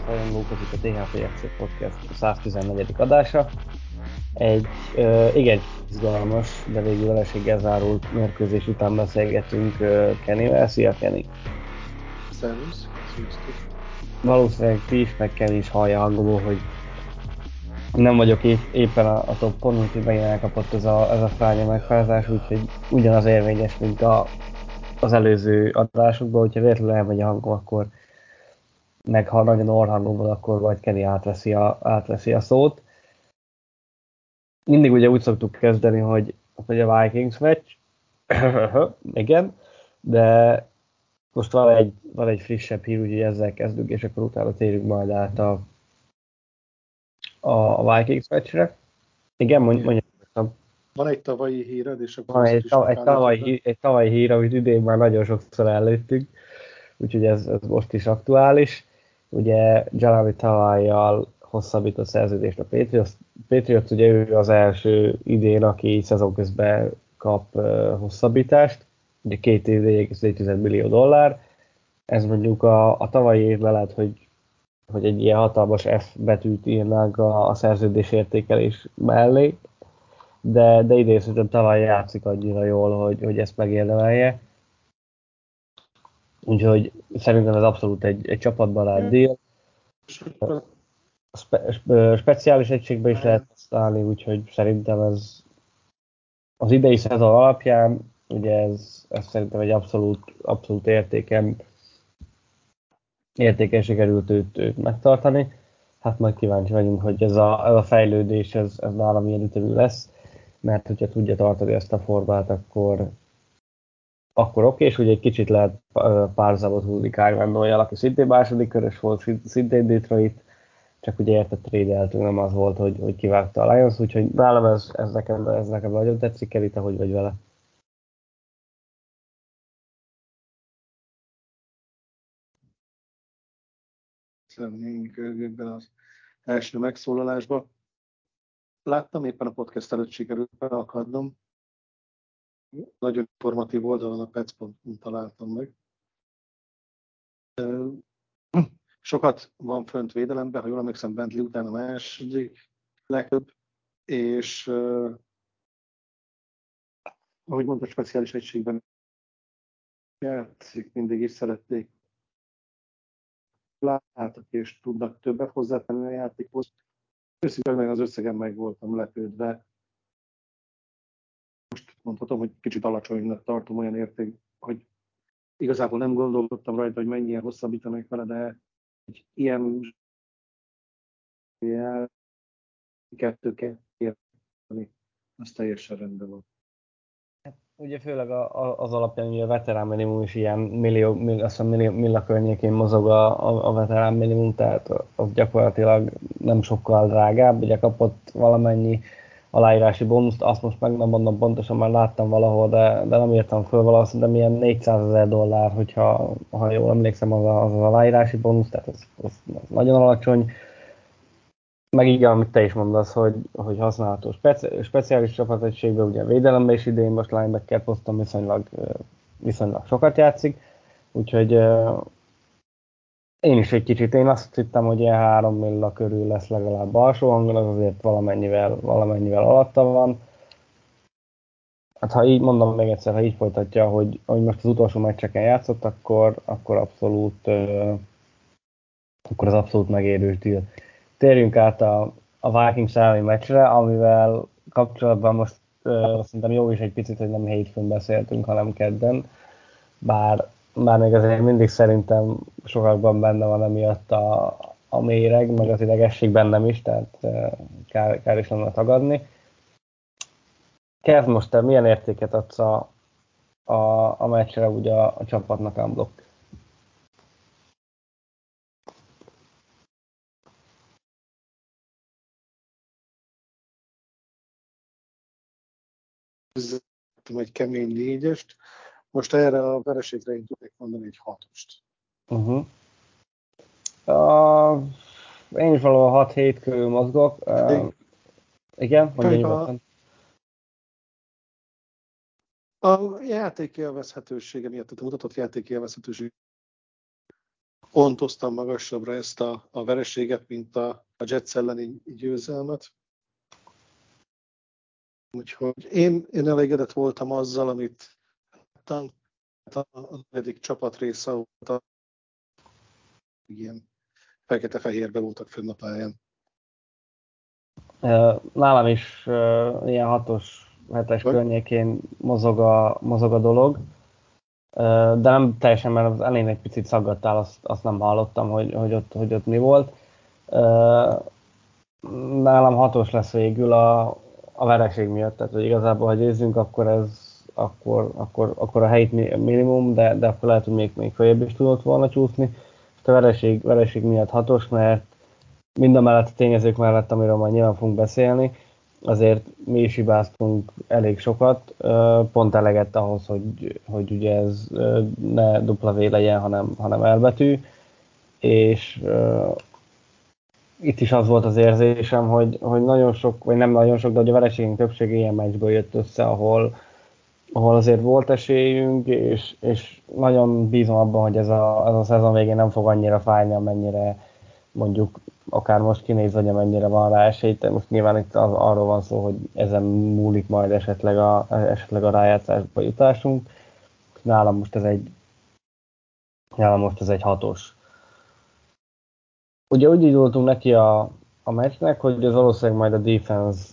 Patriot rajongók, ez itt a THPFC Podcast 114. adása. Egy uh, igen izgalmas, de végül vereséggel zárult mérkőzés után beszélgetünk Kennyvel. Szia, Kenny! Szervusz! Valószínűleg ti is, meg Kenny is hallja hangoló, hogy nem vagyok épp, éppen a, a toppon, úgyhogy megint elkapott ez a, ez a fránya megfázás, úgyhogy ugyanaz érvényes, mint a, az előző adásokban, hogyha véletlenül elmegy a hangom, akkor meg ha nagyon orrhangom van, akkor vagy Kenny átveszi a, átveszi a szót. Mindig ugye úgy szoktuk kezdeni, hogy, hogy a Vikings meccs, igen, de most van egy, van egy frissebb hír, úgyhogy ezzel kezdünk, és akkor utána térünk majd át a, a Vikings meccsre. Igen, mondj, mondj. Van egy tavalyi híred, és akkor Van egy, tav- egy, tavalyi, hír, egy tavalyi hír, amit idén már nagyon sokszor előttünk, úgyhogy ez, ez most is aktuális. Ugye Jalami Tavalyjal hosszabbított szerződést a Patriots. Patriots ugye ő az első idén, aki szezon közben kap hosszabbítást, ugye két év 1,4 millió dollár. Ez mondjuk a, a tavalyi évben lehet, hogy, hogy egy ilyen hatalmas F betűt írnánk a, a szerződés értékelés mellé, de, de idén szerintem tavaly játszik annyira jól, hogy, hogy ezt megérdemelje. Úgyhogy szerintem ez abszolút egy, egy csapatbarát akkor Spe, spe, speciális egységbe is lehet használni, úgyhogy szerintem ez az idei szezon alapján, ugye ez, ez szerintem egy abszolút, abszolút értéken, értéken sikerült őt, őt megtartani. Hát majd kíváncsi vagyunk, hogy ez a, ez a fejlődés, ez, ez nálam milyen ütemű lesz, mert hogyha tudja tartani ezt a formát, akkor, akkor oké, és ugye egy kicsit lehet ö, párzábot húzni Kyle Noyal, aki szintén második körös volt, szint- szintén Detroit, csak ugye érte trédeltünk, nem az volt, hogy, hogy kivágta a Lions, úgyhogy nálam ez, ez, nekem, ez nekem nagyon tetszik, Kerita, hogy vagy vele. szeretnénk ebben az első megszólalásba. Láttam éppen a podcast előtt sikerült beakadnom. Nagyon informatív oldalon a pec.hu találtam meg. Sokat van fönt védelemben, ha jól emlékszem, Bentley után a második legtöbb, és ö, ahogy mondta, speciális egységben játszik, mindig is szerették láthatok és tudnak többet hozzátenni a játékhoz. Őszintén meg az összegen meg voltam lepődve. Mondhatom, hogy kicsit alacsonynak tartom olyan érték, hogy igazából nem gondolkodtam rajta, hogy mennyien hosszabbítanak vele, de egy ilyen jel kettőket érteni, az teljesen rendben van. Ugye főleg a, a, az alapján, hogy a veterán minimum is ilyen millió, millió, azt millió, milla környékén mozog a, a, a veterán minimum, tehát az gyakorlatilag nem sokkal drágább, ugye kapott valamennyi aláírási bónuszt, azt most meg nem mondom pontosan, már láttam valahol, de, de nem írtam föl valahol, de milyen 400 ezer dollár, hogyha ha jól emlékszem, az, a, az, az aláírási bónusz, tehát ez, ez, ez nagyon alacsony. Meg igen, amit te is mondasz, hogy, hogy használható speci- speciális csapategységben, ugye védelemben is idén most linebacker poszton viszonylag, viszonylag sokat játszik, úgyhogy én is egy kicsit, én azt hittem, hogy ilyen 3 milla körül lesz legalább alsó hangon, az azért valamennyivel, valamennyivel alatta van. Hát ha így mondom még egyszer, ha így folytatja, hogy, hogy most az utolsó meccseken játszott, akkor, akkor abszolút ö, akkor az abszolút megérős deal. Térjünk át a, a Vikings elleni meccsre, amivel kapcsolatban most ö, szerintem jó is egy picit, hogy nem hétfőn beszéltünk, hanem kedden, bár, már még azért mindig szerintem sokakban benne van emiatt a, a méreg, meg az idegesség bennem is, tehát kár, kár is lenne tagadni. Kezd most te milyen értéket adsz a, a, a meccsre ugye a, a csapatnak unblock? vagy kemény négyest. Most erre a vereségre én tudnék mondani egy hatost. Uh-huh. Uh, én is valahol 6-7 körül mozgok. Uh, igen, mondja nyugodtan. A játék élvezhetősége miatt, tehát a mutatott játék élvezhetőség pontoztam magasabbra ezt a, a vereséget, mint a, a Jets elleni győzelmet. Úgyhogy én, én elégedett voltam azzal, amit láttam. Hát a, a negyedik csapat része volt a ilyen fekete-fehérbe voltak fönn a pályán. Nálam is ilyen hatos, hetes környékén mozog a, mozog a dolog, de nem teljesen, mert az elején egy picit szaggattál, azt, azt nem hallottam, hogy, hogy, ott, hogy ott mi volt. Nálam hatos lesz végül a, a vereség miatt, tehát hogy igazából, ha győzünk, akkor ez akkor, akkor, akkor a helyit minimum, de, de akkor lehet, hogy még, még följebb is tudott volna csúszni. És a vereség, vereség miatt hatos, mert mind a mellett a tényezők mellett, amiről majd nyilván fogunk beszélni, azért mi is hibáztunk elég sokat, pont eleget ahhoz, hogy, hogy ugye ez ne dupla V legyen, hanem, hanem elbetű, és itt is az volt az érzésem, hogy, hogy nagyon sok, vagy nem nagyon sok, de hogy a vereségünk többsége ilyen meccsből jött össze, ahol, ahol azért volt esélyünk, és, és nagyon bízom abban, hogy ez a, ez a szezon végén nem fog annyira fájni, amennyire mondjuk akár most kinéz, hogy amennyire van rá esély, de most nyilván itt az, arról van szó, hogy ezen múlik majd esetleg a, esetleg a rájátszásba jutásunk. Nálam most ez egy nálam most ez egy hatos. Ugye úgy indultunk neki a, a meccsnek, hogy az valószínűleg majd a defense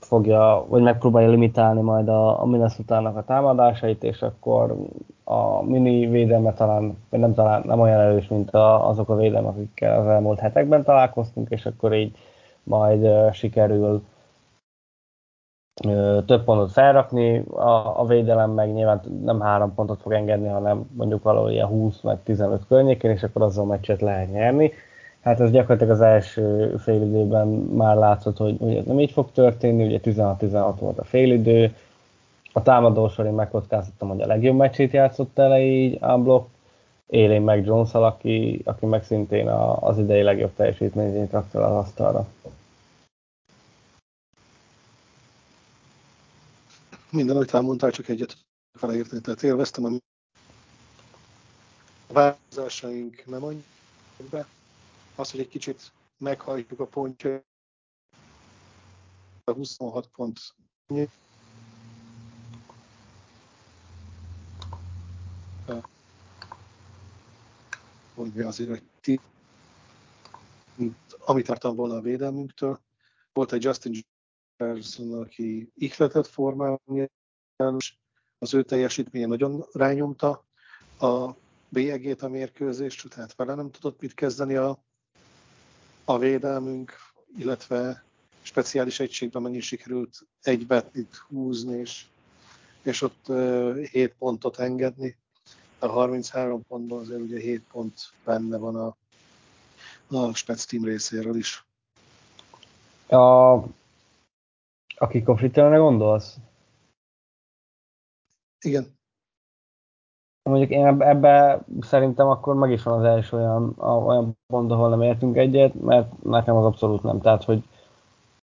fogja, vagy megpróbálja limitálni majd a, a minnesota a támadásait, és akkor a mini védelme talán, vagy nem talán nem olyan erős, mint a, azok a védelmek, akikkel az elmúlt hetekben találkoztunk, és akkor így majd uh, sikerül uh, több pontot felrakni, a, a védelem meg nyilván nem három pontot fog engedni, hanem mondjuk valahol ilyen 20 meg 15 környékén, és akkor azzal meccset lehet nyerni. Hát ez gyakorlatilag az első félidőben már látszott, hogy, hogy ez nem így fog történni, ugye 16-16 volt a félidő, a támadósor én megkockáztattam, hogy a legjobb meccsét játszott el így unblock, élén meg jones aki, aki meg szintén a, az idei legjobb teljesítményt rakta az asztalra. Minden, amit elmondtál, csak egyet felérteni. Tehát élveztem a változásaink nem annyira. Az, hogy egy kicsit meghajtjuk a pontja, a 26 pont hogy azért hogy ti, amit vártam volna a védelmünktől. Volt egy Justin Jefferson, aki ihletett formában, az ő teljesítménye nagyon rányomta a bélyegét a mérkőzést, tehát vele nem tudott mit kezdeni a védelmünk, illetve speciális egységben mennyi sikerült egy betlit húzni, és, és ott uh, 7 pontot engedni a 33 pontban azért ugye 7 pont benne van a, a Spec Team részéről is. A, a kickoff gondolsz? Igen. Mondjuk én ebbe szerintem akkor meg is van az első olyan, olyan pont, ahol nem értünk egyet, mert nekem az abszolút nem. Tehát, hogy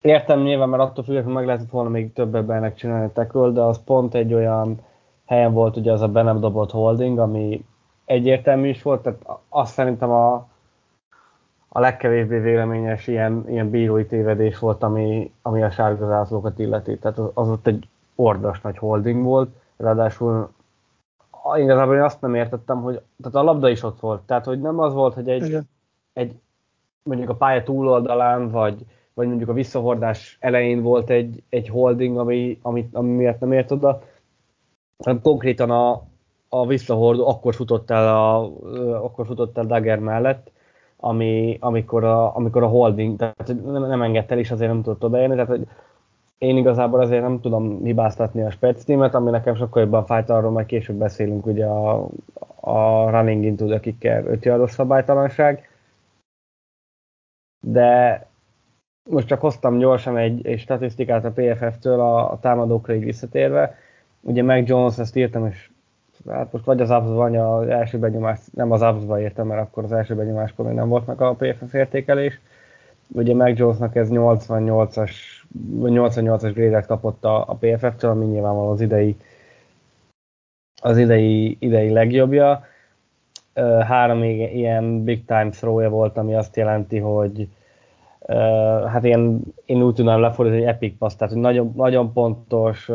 értem nyilván, mert attól függetlenül meg lehetett volna még több ebbenek csinálni tackle, de az pont egy olyan helyen volt ugye az a be nem dobott holding, ami egyértelmű is volt, tehát azt szerintem a, a legkevésbé véleményes ilyen, ilyen bírói tévedés volt, ami, ami a sárga zászlókat illeti. Tehát az, az ott egy ordas nagy holding volt, ráadásul igazából én azt nem értettem, hogy tehát a labda is ott volt. Tehát, hogy nem az volt, hogy egy, egy mondjuk a pálya túloldalán, vagy, vagy mondjuk a visszahordás elején volt egy, egy holding, ami, ami, ami miatt nem ért oda, hanem konkrétan a, a visszahordó akkor futott el, a, akkor futott el Dagger mellett, ami, amikor, a, amikor a holding, tehát nem, nem engedte el, és azért nem tudott odaérni, tehát hogy én igazából azért nem tudom hibáztatni a Spec teamet, ami nekem sokkal jobban fájt, arról majd később beszélünk, ugye a, a running into the kicker 5 szabálytalanság, de most csak hoztam gyorsan egy, egy statisztikát a PFF-től a, a támadókra így visszatérve. Ugye meg Jones, ezt írtam, és hát most vagy az abszba, vagy az első benyomás, nem az abszba értem, mert akkor az első benyomáskor még nem volt meg a PFF értékelés. Ugye meg Jonesnak ez 88-as, 88-as grédet kapott a, a PFF-től, ami nyilvánvalóan az idei, az idei, idei legjobbja. Három ilyen big time throw volt, ami azt jelenti, hogy hát én, én úgy tudom lefordítani, egy epic passz, tehát hogy nagyon, nagyon pontos,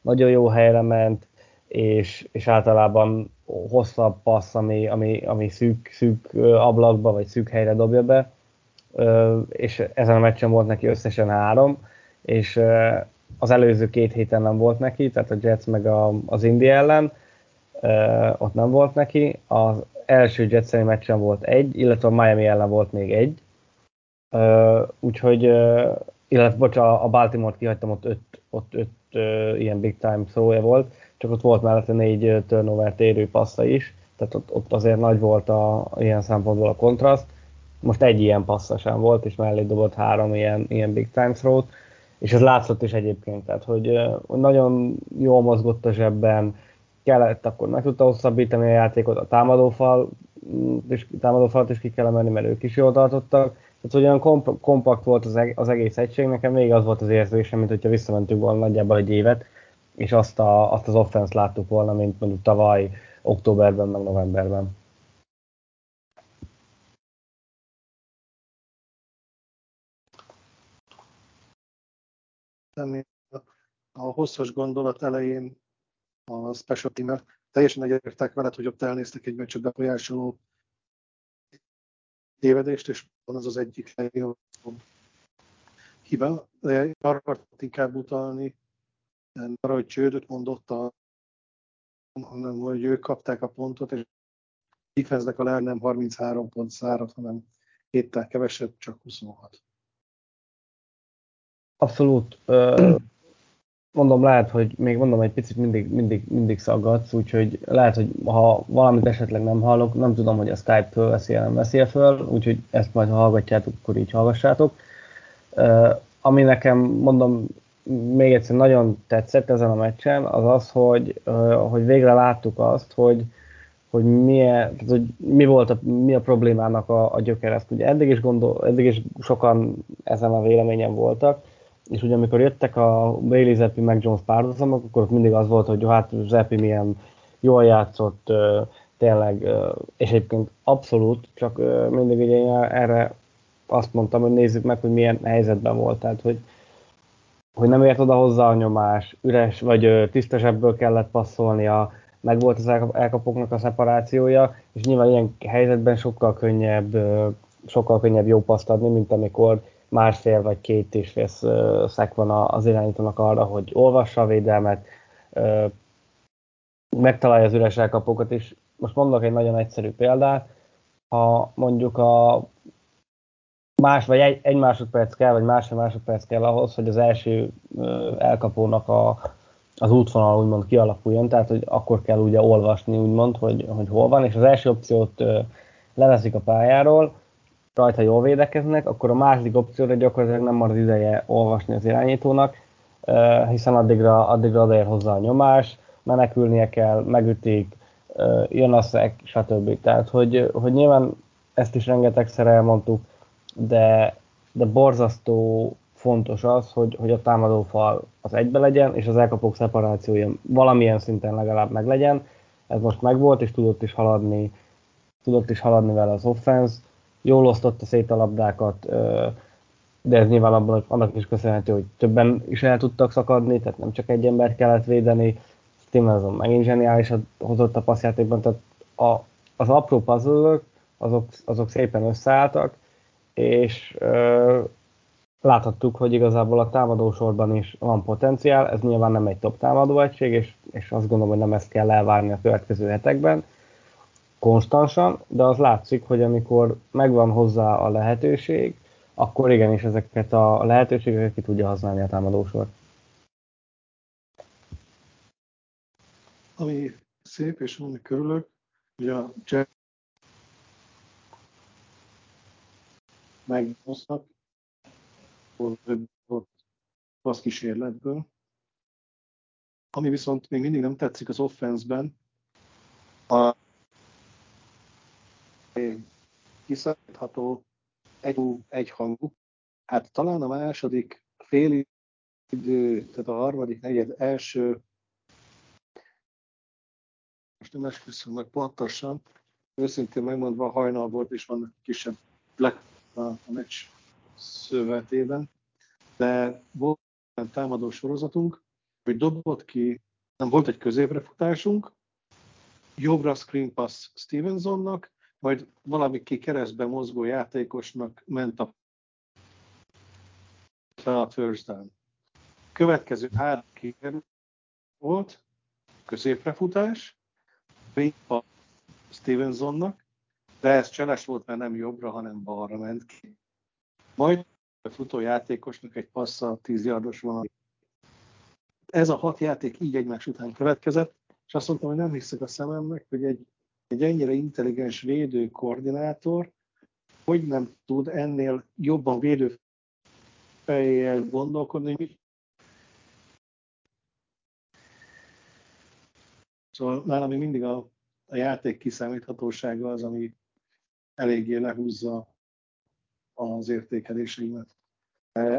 nagyon jó helyre ment, és, és általában hosszabb passz, ami, ami, ami szűk, szűk ablakba, vagy szűk helyre dobja be, és ezen a meccsen volt neki összesen három, és az előző két héten nem volt neki, tehát a Jets meg a, az Indi ellen, ott nem volt neki, az első Jets meccsen volt egy, illetve a Miami ellen volt még egy, úgyhogy, illetve bocs, a Baltimore-t kihagytam, ott öt, ott öt ilyen big time throw volt, csak ott volt mellette négy turnover érő passza is, tehát ott, ott azért nagy volt a, ilyen szempontból a kontraszt. Most egy ilyen passza sem volt, és mellé dobott három ilyen, ilyen big time throw és ez látszott is egyébként, tehát hogy nagyon jól mozgott a zsebben, kellett, akkor meg tudta hosszabbítani a játékot, a támadófal, mm, és támadófalat is ki kell emelni, mert ők is jól tartottak, tehát hogy olyan komp- kompakt volt az, eg- az egész egység, nekem még az volt az érzésem, mint hogyha visszamentünk volna nagyjából egy évet, és azt, a, azt az offense láttuk volna, mint mondjuk tavaly októberben, meg novemberben. A hosszas gondolat elején a special team teljesen egyetértek veled, hogy ott elnéztek egy meccset befolyásoló tévedést, és van az az egyik legjobb hiba. De arra akartam inkább utalni, arra, hogy csődöt mondott, a, hanem hogy ők kapták a pontot, és defense a leg nem 33 pont szárat, hanem héttel kevesebb, csak 26. Abszolút mondom, lehet, hogy még mondom, egy picit mindig, mindig, mindig szaggatsz, úgyhogy lehet, hogy ha valamit esetleg nem hallok, nem tudom, hogy a Skype fölveszi nem veszi föl, úgyhogy ezt majd ha hallgatjátok, akkor így hallgassátok. Uh, ami nekem, mondom, még egyszer nagyon tetszett ezen a meccsen, az az, hogy, hogy végre láttuk azt, hogy, hogy, milyen, hogy mi volt a, mi a problémának a, a gyökere. Ezt ugye eddig is, gondol, eddig is sokan ezen a véleményen voltak, és ugye amikor jöttek a Bailey Zeppi meg Jones párhuzamok, akkor ott mindig az volt, hogy hát Zeppi milyen jól játszott, tényleg, és egyébként abszolút, csak mindig ugye én erre azt mondtam, hogy nézzük meg, hogy milyen helyzetben volt, tehát hogy, hogy nem ért oda hozzá a nyomás, üres vagy tisztesebből kellett passzolnia, meg volt az elkapóknak a szeparációja, és nyilván ilyen helyzetben sokkal könnyebb, sokkal könnyebb jó paszt adni, mint amikor másfél vagy két és fél szek van az irányítónak arra, hogy olvassa a védelmet, megtalálja az üres elkapókat, és most mondok egy nagyon egyszerű példát, ha mondjuk a más vagy egy, egy másodperc kell, vagy másfél másodperc kell ahhoz, hogy az első elkapónak a, az útvonal úgymond kialakuljon, tehát hogy akkor kell ugye olvasni úgymond, hogy, hogy hol van, és az első opciót leveszik a pályáról, rajta jól védekeznek, akkor a második opcióra gyakorlatilag nem marad ideje olvasni az irányítónak, hiszen addigra, addigra odaér hozzá a nyomás, menekülnie kell, megütik, jön a szek, stb. Tehát, hogy, hogy nyilván ezt is rengetegszer elmondtuk, de, de borzasztó fontos az, hogy, hogy a támadó fal az egybe legyen, és az elkapók szeparációja valamilyen szinten legalább meg legyen. Ez most megvolt, és tudott is haladni, tudott is haladni vele az offense jól osztotta szét a labdákat, de ez nyilván abban, annak is köszönhető, hogy többen is el tudtak szakadni, tehát nem csak egy ember kellett védeni. Stevenson megint zseniálisat hozott a passzjátékban, tehát a, az apró puzzle azok, azok szépen összeálltak, és ö, láthattuk, hogy igazából a támadósorban is van potenciál, ez nyilván nem egy top támadó egység, és, és azt gondolom, hogy nem ezt kell elvárni a következő hetekben, konstansan, de az látszik, hogy amikor megvan hozzá a lehetőség, akkor igenis ezeket a lehetőségeket ki tudja használni a támadósor. Ami szép, és ami körülök, hogy a Jack meghoznak, az kísérletből. Ami viszont még mindig nem tetszik az offenszben, a kiszállítható egy, egy hangú. Hát talán a második fél idő, tehát a harmadik negyed első most nem esküszöm meg pontosan, őszintén megmondva hajnal volt, és vannak kisebb black a, a meccs szövetében, de volt egy támadó sorozatunk, hogy dobott ki, nem volt egy középrefutásunk, jobbra screen pass Stevensonnak, majd valami ki keresztbe mozgó játékosnak ment a a first down. Következő három volt, középrefutás, a Stevensonnak, de ez cseles volt, mert nem jobbra, hanem balra ment ki. Majd a futójátékosnak egy passza 10 yardos van. Ez a hat játék így egymás után következett, és azt mondtam, hogy nem hiszek a szememnek, hogy egy, egy ennyire intelligens védő koordinátor hogy nem tud ennél jobban védő fejjel gondolkodni, mit Szóval nálam még mindig a, a játék kiszámíthatósága az, ami eléggé lehúzza az értékeléseimet.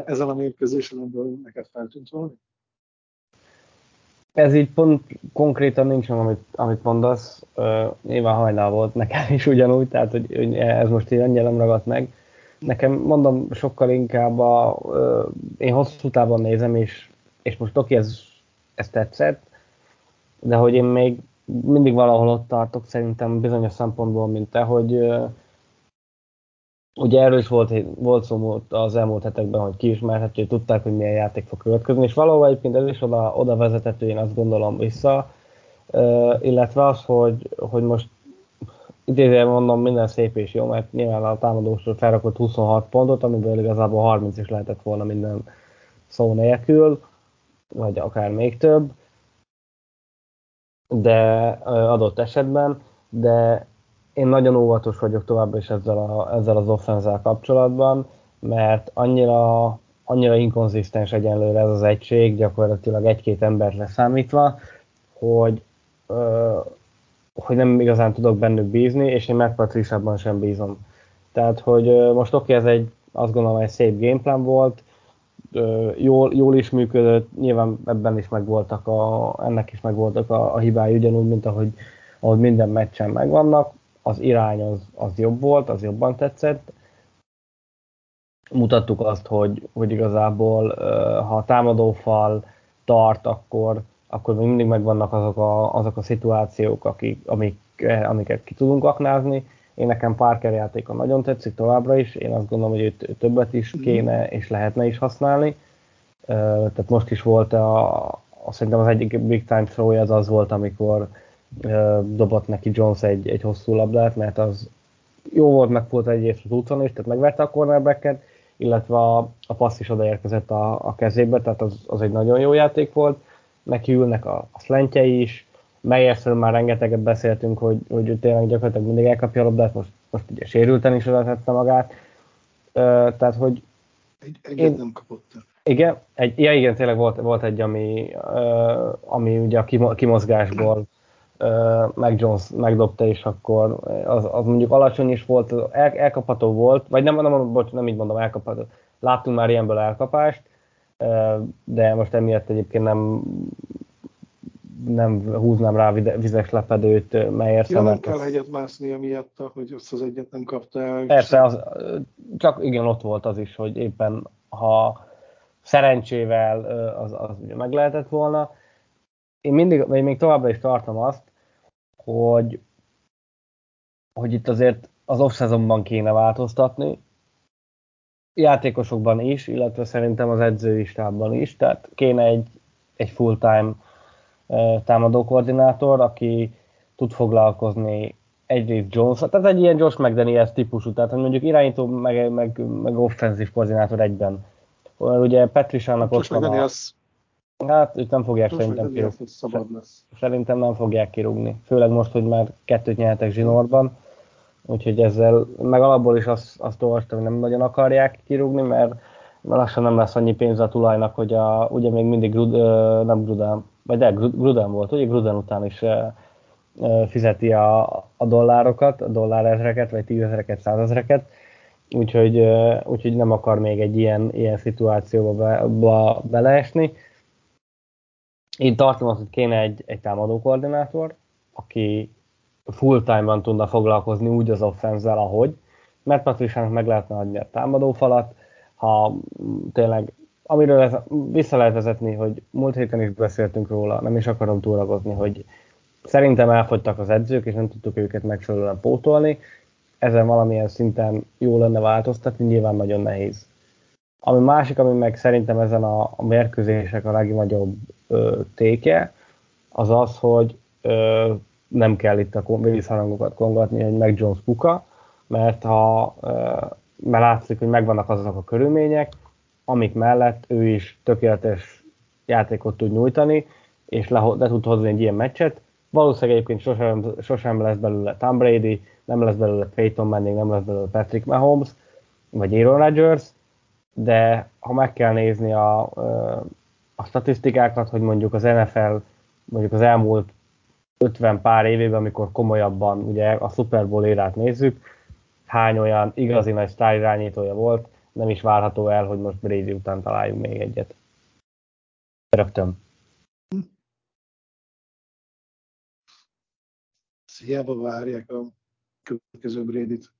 Ezen a mérkőzésen ebből neked feltűnt valami? Ez így pont konkrétan nincs meg, amit, amit mondasz. Uh, nyilván hajnal volt nekem is ugyanúgy, tehát hogy, ez most így annyira nem ragadt meg. Nekem mondom sokkal inkább a, én hosszú távon nézem, és, és most oké, ez, ez tetszett, de hogy én még mindig valahol ott tartok szerintem bizonyos szempontból, mint te, hogy uh, ugye erről is volt, volt szó az elmúlt hetekben, hogy kiismerhető, hogy tudták, hogy milyen játék fog következni, és valahol egyébként ez is oda, oda vezethető, én azt gondolom vissza, uh, illetve az, hogy, hogy most idézően mondom, minden szép és jó, mert nyilván a támadósról felrakott 26 pontot, amiből igazából 30 is lehetett volna minden szó nélkül, vagy akár még több, de adott esetben, de én nagyon óvatos vagyok továbbra is ezzel, a, ezzel az offenzel kapcsolatban, mert annyira, annyira inkonzisztens egyenlőre ez az egység, gyakorlatilag egy-két ember leszámítva, hogy, ö, hogy nem igazán tudok bennük bízni, és én meg Patriciában sem bízom. Tehát, hogy ö, most oké, ez egy, azt gondolom, egy szép gameplan volt, ö, jól, jól is működött, nyilván ebben is megvoltak a, ennek is megvoltak a, a hibái, ugyanúgy, mint ahogy, ahogy minden meccsen megvannak, az irány az, az jobb volt, az jobban tetszett. Mutattuk azt, hogy, hogy igazából ha a támadófal tart, akkor, akkor még mindig megvannak azok a, azok a szituációk, akik, amik, amiket ki tudunk aknázni. Én nekem Parker játéka nagyon tetszik továbbra is, én azt gondolom, hogy őt többet is mhm. kéne és lehetne is használni. Tehát most is volt a, azt szerintem az egyik big time throw az az volt, amikor dobott neki Jones egy, egy hosszú labdát, mert az jó volt, meg volt egyrészt az úton is, tehát megverte a cornerbacket, illetve a, a passz is odaérkezett a, a kezébe, tehát az, az egy nagyon jó játék volt. Neki ülnek a, a szlentjei is, Meyersről már rengeteget beszéltünk, hogy, hogy ő tényleg gyakorlatilag mindig elkapja a labdát, most, most ugye sérülten is oda tette magát. Uh, tehát, hogy egy, egyet én, nem kapott. Igen, egy, ja igen, tényleg volt, volt egy, ami, uh, ami ugye a kimozgásból meg Jones megdobta, és akkor az, az mondjuk alacsony is volt, el, elkapható volt, vagy nem, nem, bocs, nem így mondom, elkapható. Láttunk már ilyenből elkapást, de most emiatt egyébként nem nem húznám rá vizes lepedőt, melyért ja, nem kell hegyet mászni emiatt, hogy azt az egyet nem kapta el. Persze, az, csak igen, ott volt az is, hogy éppen ha szerencsével az, az meg lehetett volna. Én mindig, még továbbra is tartom azt, hogy, hogy itt azért az off kéne változtatni, játékosokban is, illetve szerintem az edzői stábban is, tehát kéne egy, egy full-time támadó koordinátor, aki tud foglalkozni egyrészt Jones, tehát egy ilyen Josh McDaniels típusú, tehát mondjuk irányító, meg, meg, meg offenzív koordinátor egyben. Ugye Petrisának ott van a... Hát őt nem fogják most szerintem kirúgni. Szabad lesz. Szerintem nem fogják kirúgni. Főleg most, hogy már kettőt nyertek zsinórban. Úgyhogy ezzel, meg alapból is azt, azt olvastam, hogy nem nagyon akarják kirúgni, mert lassan nem lesz annyi pénz a tulajnak, hogy a, ugye még mindig Grud, nem Gruden, vagy de Gruden volt, ugye Gruden után is fizeti a, a dollárokat, a dollárezreket, vagy tízezreket, százezreket, úgyhogy, úgyhogy nem akar még egy ilyen, ilyen szituációba be, be, beleesni. Én tartom azt, hogy kéne egy, egy támadó koordinátor, aki full-time-ban tudna foglalkozni úgy az offenzel, ahogy, mert Patriciának meg lehetne adni a támadó falat, ha tényleg, amiről ez, vissza lehet vezetni, hogy múlt héten is beszéltünk róla, nem is akarom túragozni, hogy szerintem elfogytak az edzők, és nem tudtuk őket megfelelően pótolni, ezen valamilyen szinten jó lenne változtatni, nyilván nagyon nehéz. Ami másik, ami meg szerintem ezen a, a mérkőzések a legnagyobb ö, téke, az az, hogy ö, nem kell itt a vízharangokat kongatni, hogy meg Jones puka, mert ha ö, mert látszik, hogy megvannak azok a körülmények, amik mellett ő is tökéletes játékot tud nyújtani, és le, le tud hozni egy ilyen meccset. Valószínűleg egyébként sosem, sosem lesz belőle Tom Brady, nem lesz belőle Peyton Manning, nem lesz belőle Patrick Mahomes, vagy Aaron Rodgers, de ha meg kell nézni a, a statisztikákat, hogy mondjuk az NFL mondjuk az elmúlt 50 pár évében, amikor komolyabban ugye a Super Bowl érát nézzük, hány olyan igazi nagy irányítója volt, nem is várható el, hogy most Brady után találjunk még egyet. Rögtön. Hiába várják a következő Brady-t,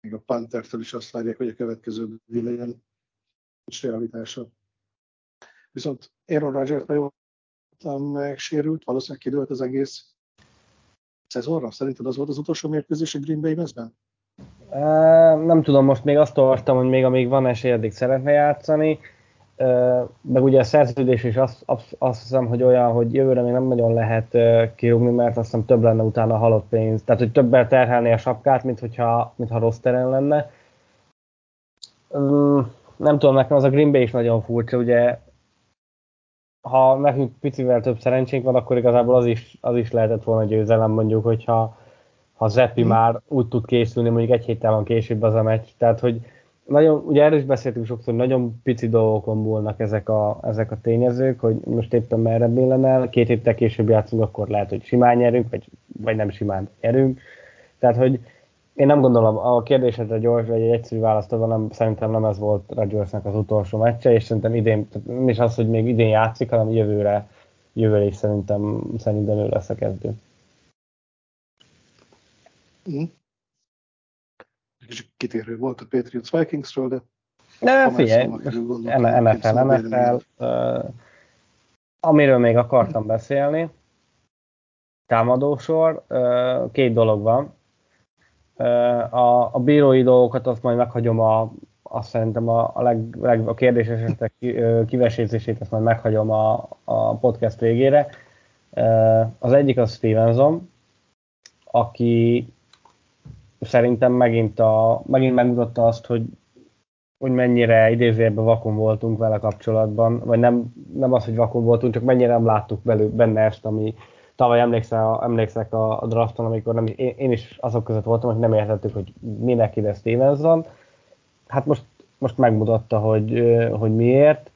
még a Panthertől is azt várják, hogy a következő Brady legyen, és realitása. Viszont Aaron Rodgers nagyon megsérült, valószínűleg kidőlt az egész szezonra. Szerinted az volt az utolsó mérkőzés a Green Bay mezben? Nem tudom, most még azt olvastam, hogy még amíg van esély, addig szeretne játszani. Meg ugye a szerződés is azt, azt, hiszem, hogy olyan, hogy jövőre még nem nagyon lehet kirúgni, mert azt hiszem több lenne utána a halott pénz. Tehát, hogy többel terhelni a sapkát, mint hogyha, mintha rossz teren lenne. Nem tudom, nekem az a Green Bay is nagyon furcsa, ugye ha nekünk picivel több szerencsénk van, akkor igazából az is, az is lehetett volna győzelem, mondjuk, hogyha ha Zeppi mm. már úgy tud készülni, mondjuk egy héttel van később az a meccs. Tehát, hogy nagyon, ugye erről is beszéltünk sokszor, hogy nagyon pici dolgokon múlnak ezek a, ezek a tényezők, hogy most éppen merre billen el, két héttel később játszunk, akkor lehet, hogy simán nyerünk, vagy, vagy nem simán nyerünk. Tehát, hogy én nem gondolom, a kérdésedre gyors, vagy egy egyszerű választ adva, nem, szerintem nem ez volt Rodgersnek az utolsó meccse, és szerintem idén, nem is az, hogy még idén játszik, hanem jövőre, jövőre is szerintem, szerintem ő lesz a kezdő. Mm. Kicsit kitérő volt a Patriots Vikingsről, de... Ne, figyelj, NFL, NFL, uh, amiről még akartam beszélni, támadósor, uh, két dolog van. A, a bírói dolgokat azt majd meghagyom a, azt szerintem a, a, leg, leg, a kérdés esetek kivesézését azt majd meghagyom a, a podcast végére. Az egyik az Stevenson, aki szerintem megint, a, megint megmutatta azt, hogy, hogy mennyire idézőjelben vakon voltunk vele kapcsolatban, vagy nem, nem az, hogy vakon voltunk, csak mennyire nem láttuk belő, benne ezt, ami tavaly emlékszel, emlékszek a, a drafton, amikor nem, én, én, is azok között voltam, hogy nem értettük, hogy minek ide Stevenson. Hát most, most megmutatta, hogy, hogy miért.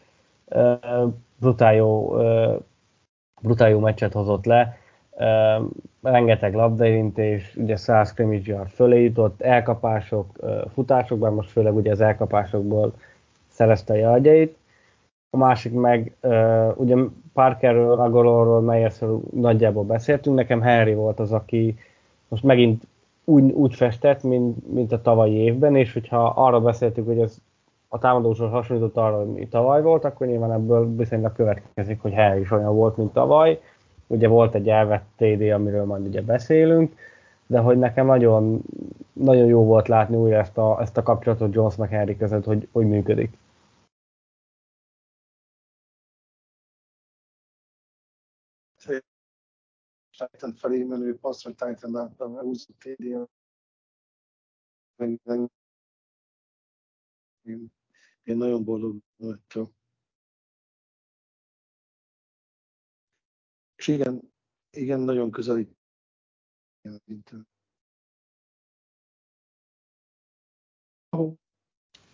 Brutál jó, brutál jó meccset hozott le rengeteg labdaérintés, ugye 100 scrimmage yard fölé jutott, elkapások, futásokban, most főleg ugye az elkapásokból szerezte a jardjait. A másik meg, ugye Parkerről, Agolorról, Meyersről nagyjából beszéltünk, nekem Henry volt az, aki most megint úgy, úgy festett, mint, mint a tavalyi évben, és hogyha arra beszéltük, hogy ez a támadósor hasonlított arra, mi tavaly volt, akkor nyilván ebből viszonylag következik, hogy Henry is olyan volt, mint tavaly Ugye volt egy elvett TD, amiről majd ugye beszélünk, de hogy nekem nagyon, nagyon jó volt látni újra ezt a, ezt a kapcsolatot Jones meg Henry között, hogy, hogy működik. Titan felé menő passz, vagy Titan által húzott TD. Én, én nagyon boldog vagyok. És igen, igen, nagyon közelít.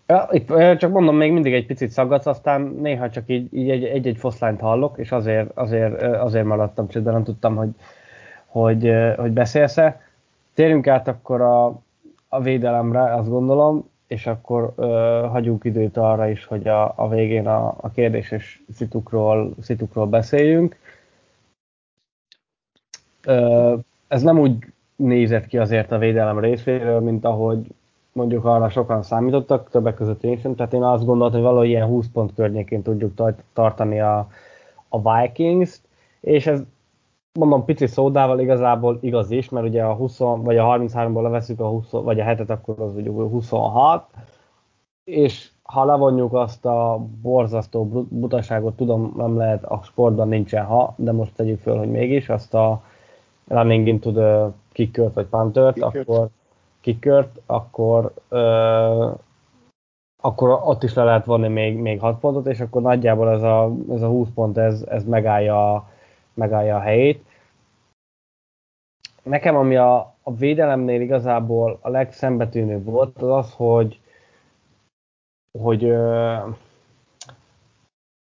Ja, itt csak mondom, még mindig egy picit szaggatsz, aztán néha csak így, így egy, egy-egy foszlányt hallok, és azért, azért, azért maradtam csődben, nem tudtam, hogy, hogy, hogy beszélsz-e. Térjünk át akkor a, a védelemre, azt gondolom, és akkor ö, hagyjuk időt arra is, hogy a, a végén a, a kérdéses szitukról, szitukról beszéljünk. Ö, ez nem úgy nézett ki azért a védelem részéről, mint ahogy mondjuk arra sokan számítottak, többek között én sem, tehát én azt gondoltam, hogy valahogy ilyen 20 pont környékén tudjuk tartani a, a Vikings-t, és ez mondom pici szódával igazából igaz is, mert ugye a 20 vagy a 33-ból leveszünk a 20, vagy a hetet, akkor az ugye 26, és ha levonjuk azt a borzasztó butaságot, tudom, nem lehet, a sportban nincsen ha, de most tegyük föl, hogy mégis, azt a running into the kickert vagy puntert, akkor kickert, akkor ö, akkor ott is le lehet vonni még, még 6 pontot, és akkor nagyjából ez a, ez a 20 pont, ez, ez megállja, megállja a helyét. Nekem, ami a, a védelemnél igazából a legszembetűnőbb volt, az az, hogy, hogy ö,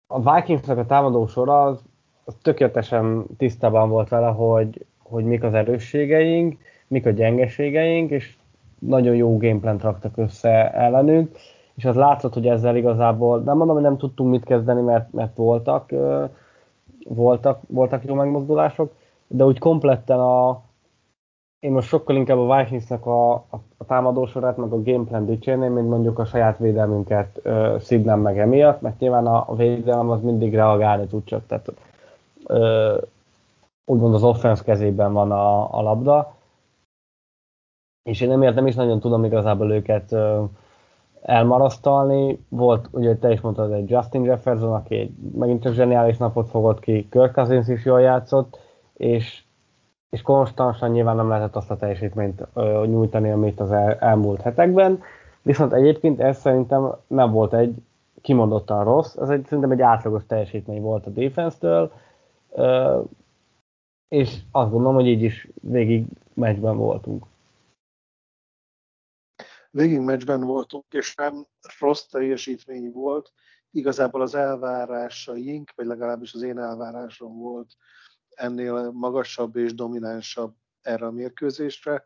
a Vikingsnak a támadó sora az, az tökéletesen tisztában volt vele, hogy, hogy mik az erősségeink, mik a gyengeségeink, és nagyon jó gameplan raktak össze ellenünk, és az látszott, hogy ezzel igazából, nem mondom, hogy nem tudtunk mit kezdeni, mert, mert voltak, voltak, voltak jó megmozdulások, de úgy kompletten a, én most sokkal inkább a Vikingsnak a, a, a támadósorát, meg a gameplan dicsérném, mint mondjuk a saját védelmünket uh, szidnem meg emiatt, mert nyilván a, a védelem az mindig reagálni tud csak, tehát uh, úgymond az offense kezében van a, a labda, és én emiatt nem is nagyon tudom igazából őket elmarasztalni. Volt, ugye te is mondtad, egy Justin Jefferson, aki egy, megint csak zseniális napot fogott ki, Kirk Cousins is jól játszott, és, és konstansan nyilván nem lehetett azt a teljesítményt uh, nyújtani, amit az el, elmúlt hetekben, viszont egyébként ez szerintem nem volt egy kimondottan rossz, ez egy, szerintem egy átlagos teljesítmény volt a defense-től, uh, és azt gondolom, hogy így is végig meccsben voltunk végig meccsben voltunk, és nem rossz teljesítmény volt. Igazából az elvárásaink, vagy legalábbis az én elvárásom volt ennél magasabb és dominánsabb erre a mérkőzésre.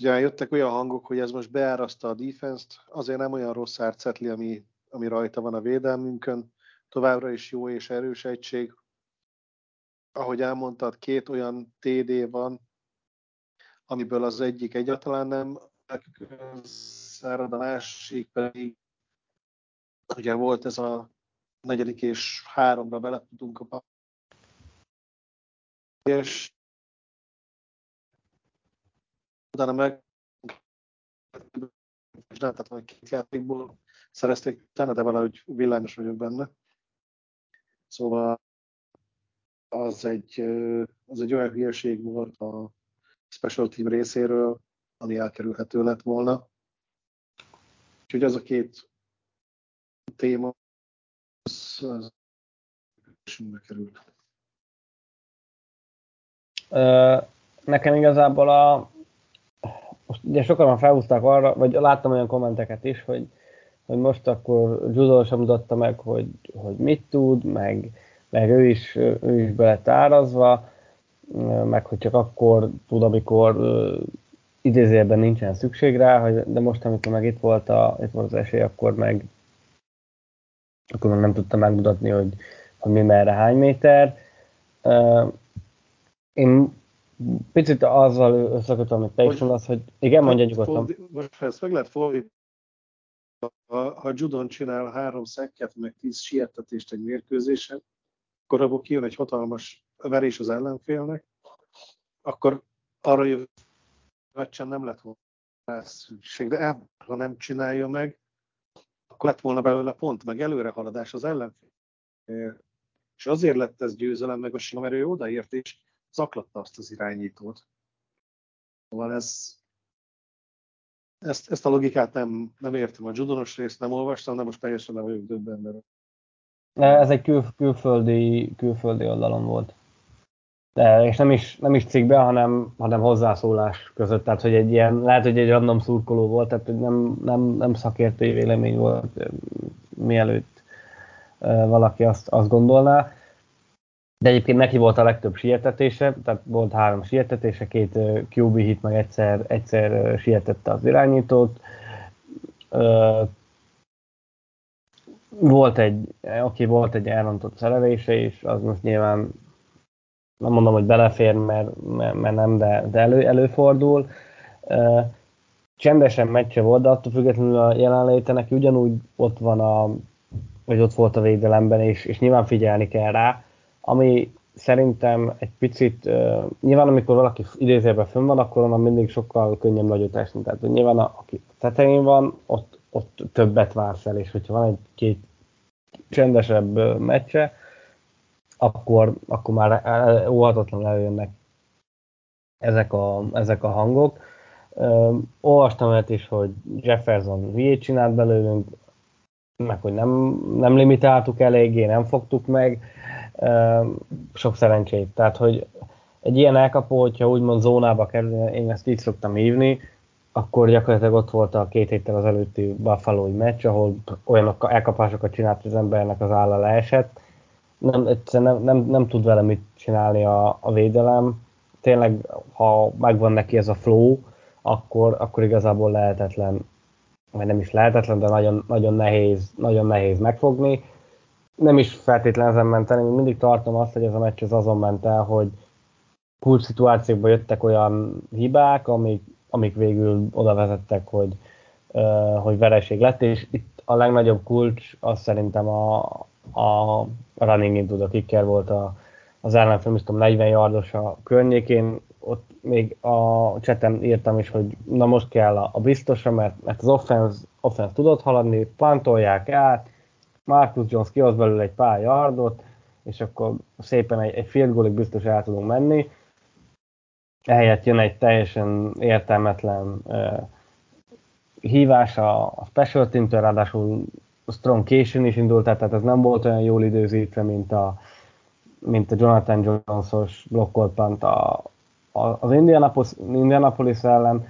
Ugye jöttek olyan hangok, hogy ez most beáraszta a defense-t, azért nem olyan rossz árcetli, ami, ami rajta van a védelmünkön. Továbbra is jó és erős egység. Ahogy elmondtad, két olyan TD van, amiből az egyik egyáltalán nem szárad, a másik pedig ugye volt ez a negyedik és háromra bele tudunk a és utána meg és nem, tehát két játékból szerezték utána, de valahogy villányos vagyok benne. Szóval az egy, az egy olyan hülyeség volt a special team részéről, ami elkerülhető lett volna. Úgyhogy az a két téma az, az került. Nekem igazából a most ugye sokan felhúzták arra, vagy láttam olyan kommenteket is, hogy, hogy most akkor Judo sem mutatta meg, hogy, hogy mit tud, meg, meg ő, is, ő is be lett árazva, meg hogy csak akkor tud, amikor idézőjelben nincsen szükség rá, de most, amikor meg itt volt, a, itt volt az esély, akkor meg, akkor meg nem tudta megmutatni, hogy, hogy mi merre hány méter. Uh, én picit azzal összekötöm, amit te is mondasz, hogy igen, mondja nyugodtan. Most ha ezt meg lehet fordítani, ha, Judon csinál három szekket, meg tíz siettetést egy mérkőzésen, akkor abból kijön egy hatalmas verés az ellenfélnek, akkor arra jövő meccsen nem lett volna szükség, de ha nem csinálja meg, akkor lett volna belőle pont, meg előrehaladás az ellenfél. És azért lett ez győzelem, meg a sima, mert ő odaért és zaklatta azt az irányítót. Szóval ez, ezt, ezt a logikát nem, nem értem. A judonos részt nem olvastam, de most teljesen nem vagyok döbbenve. Ez egy kül, külföldi, külföldi oldalon volt. De, és nem is, nem is cikkbe, hanem, hanem hozzászólás között, tehát hogy egy ilyen, lehet, hogy egy random szurkoló volt, tehát hogy nem, nem, nem szakértői vélemény volt, mielőtt valaki azt, azt gondolná. De egyébként neki volt a legtöbb sietetése, tehát volt három sietetése, két QB hit, meg egyszer, egyszer sietette az irányítót. Volt egy, aki volt egy elrontott szerelése is, az most nyilván nem mondom, hogy belefér, mert, mert, nem, de, de elő, előfordul. Csendesen meccse volt, de attól függetlenül a jelenléte neki ugyanúgy ott van a, vagy ott volt a védelemben, és, és nyilván figyelni kell rá ami szerintem egy picit, uh, nyilván amikor valaki idézőben fönn van, akkor onnan mindig sokkal könnyebb nagyot esni. Tehát nyilván a, aki tetején van, ott, ott többet vársz el, és hogyha van egy két csendesebb meccse, akkor, akkor már óhatatlan előjönnek ezek a, ezek a hangok. Uh, olvastam olyat is, hogy Jefferson hülyét csinált belőlünk, meg hogy nem, nem limitáltuk eléggé, nem fogtuk meg sok szerencsét. Tehát, hogy egy ilyen elkapó, hogyha úgymond zónába kerül, én ezt így szoktam hívni, akkor gyakorlatilag ott volt a két héttel az előtti buffalo meccs, ahol olyan elkapásokat csinált az embernek az álla leesett. Nem, egyszerűen nem, nem, nem tud vele mit csinálni a, a védelem. Tényleg, ha megvan neki ez a flow, akkor, akkor igazából lehetetlen, vagy nem is lehetetlen, de nagyon, nagyon, nehéz, nagyon nehéz megfogni nem is feltétlenül ezen ment én mindig tartom azt, hogy ez a meccs az azon ment el, hogy kulcs szituációkban jöttek olyan hibák, amik, amik végül oda vezettek, hogy, hogy vereség lett, és itt a legnagyobb kulcs az szerintem a, a running into the kicker volt a, az ellenfél, tudom, 40 yardos a környékén, ott még a cseten írtam is, hogy na most kell a, a biztosra, mert, mert az offense, offense tudott haladni, pantolják át, Marcus Jones kihoz belőle egy pár yardot, és akkor szépen egy, egy field goalig biztos el tudunk menni. Ehelyett jön egy teljesen értelmetlen uh, hívás a, a special team ráadásul Strong későn is indult, tehát ez nem volt olyan jól időzítve, mint a, mint a Jonathan Jones-os blokkolt pant a, a, az Indianapolis, Indianapolis ellen.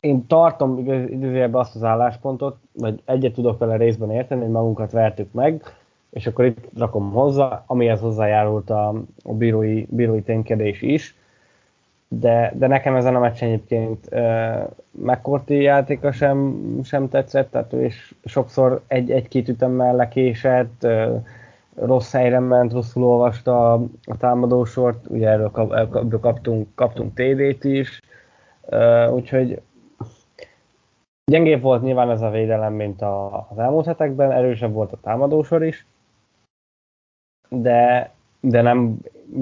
Én tartom idézőjelben azt az álláspontot, vagy egyet tudok vele részben érteni, hogy magunkat vertük meg, és akkor itt rakom hozzá, amihez hozzájárult a, a bírói, bírói ténykedés is, de, de nekem ezen a meccsen egyébként uh, McCourty játéka sem, sem tetszett, tehát ő is sokszor egy, egy-két ütemmel lekésett, uh, rossz helyre ment, rosszul olvasta a, a támadósort, ugye erről, kap, erről kaptunk, kaptunk TD-t is, uh, úgyhogy Gyengébb volt nyilván ez a védelem, mint a, az elmúlt hetekben, erősebb volt a támadósor is, de, de nem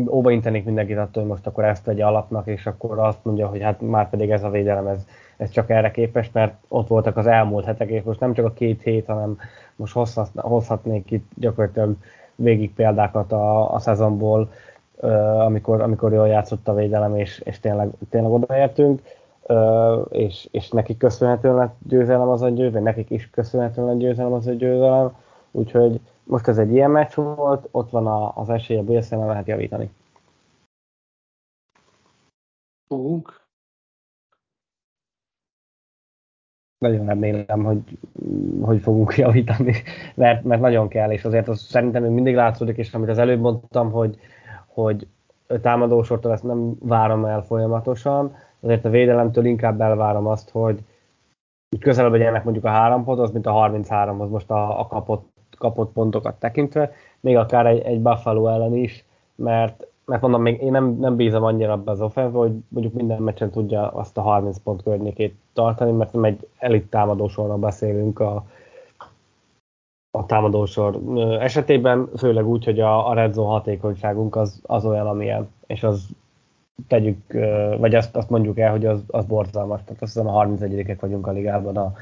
óvaintenék mindenkit attól, hogy most akkor ezt tegye alapnak, és akkor azt mondja, hogy hát már pedig ez a védelem, ez, ez csak erre képes, mert ott voltak az elmúlt hetek, és most nem csak a két hét, hanem most hozhatnék itt gyakorlatilag végig példákat a, a szezonból, amikor, amikor jól játszott a védelem, és, és tényleg, tényleg odaértünk. És, és nekik köszönhetően lett győzelem az a győzelem, nekik is köszönhetően lett győzelem az a győzelem, úgyhogy most ez egy ilyen meccs volt, ott van a, az esély a bélszemmel lehet javítani. Fogunk. Nagyon remélem, hogy, hogy fogunk javítani, mert, mert nagyon kell, és azért az szerintem még mindig látszódik, és amit az előbb mondtam, hogy, hogy támadósortól ezt nem várom el folyamatosan, azért a védelemtől inkább elvárom azt, hogy közelebb legyenek mondjuk a három ponthoz, mint a 33-hoz most a, a kapott, kapott pontokat tekintve, még akár egy, egy Buffalo ellen is, mert, mert mondom, még én nem, nem bízom annyira abban az offense hogy mondjuk minden meccsen tudja azt a 30 pont környékét tartani, mert nem egy elit támadósorról beszélünk a, a támadósor esetében, főleg úgy, hogy a, a red zone hatékonyságunk az, az olyan, amilyen, és az tegyük, vagy azt, azt mondjuk el, hogy az, az borzalmas. Tehát azt hiszem a 31-ek vagyunk a ligában a,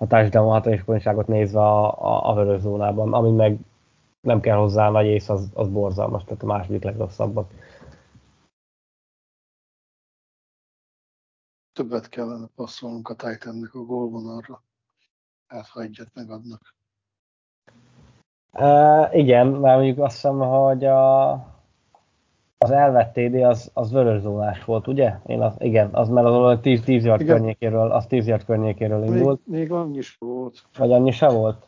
a társadalmi hatékonyságot nézve a, a, a vörös zónában, ami meg nem kell hozzá nagy ész, az, az borzalmas, tehát a második legrosszabbak. Többet kellene passzolnunk a Titannek a gólvonalra. Hát, ha egyet megadnak. Uh, igen, mert mondjuk azt hiszem, hogy a az elvett TD az, az vörös zónás volt, ugye? Én az, igen, az mert az 10, 10 yard igen. környékéről, az 10 yard környékéről indult. Még, még annyi is volt. Vagy annyi se volt?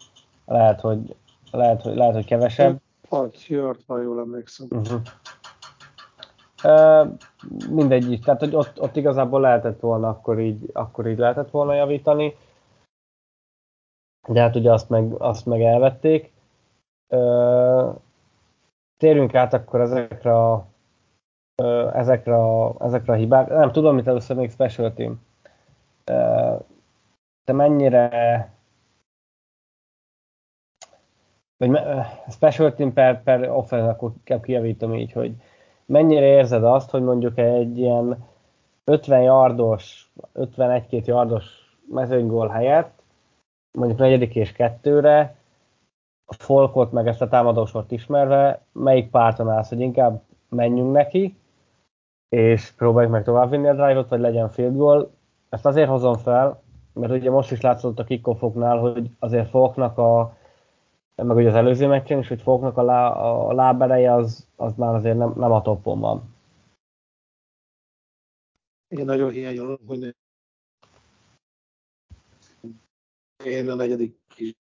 Lehet, hogy, lehet, hogy, lehet, hogy kevesebb. 6 yard, ha jól emlékszem. Uh-huh. Uh, mindegy tehát hogy ott, ott igazából lehetett volna, akkor így, akkor így lehetett volna javítani. De hát ugye azt meg, azt meg elvették. Uh, térjünk át akkor ezekre a, ezekre a, ezekre a hibák. Nem tudom, mit először még special team. Te mennyire vagy special team per, per offense, akkor kijavítom így, hogy mennyire érzed azt, hogy mondjuk egy ilyen 50 yardos, 51-2 yardos mezőnygól helyett, mondjuk negyedik és kettőre, a folkot meg ezt a támadósort ismerve, melyik párton állsz, hogy inkább menjünk neki, és próbáljuk meg továbbvinni a drive-ot, vagy legyen field goal. Ezt azért hozom fel, mert ugye most is látszott a kickoffoknál, hogy azért Folknak a, meg ugye az előző meccsen is, hogy Folknak a, lá, a lábereje az, az már azért nem, nem a toppon van. Én nagyon hiányolom, hogy én a negyedik kis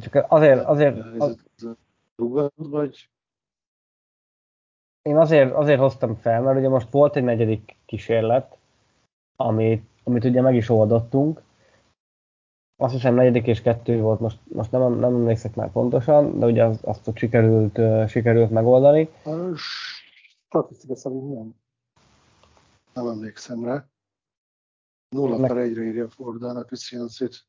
csak azért, azért az, vagy? Én azért, azért hoztam fel, mert ugye most volt egy negyedik kísérlet, amit, amit ugye meg is oldottunk. Azt hiszem negyedik és kettő volt, most, most nem, nem emlékszek már pontosan, de ugye azt, azt ott sikerült, uh, sikerült megoldani. Statisztika szerint nem. Nem emlékszem rá. Nulla per egyre írja Fordának Wisconsin-t.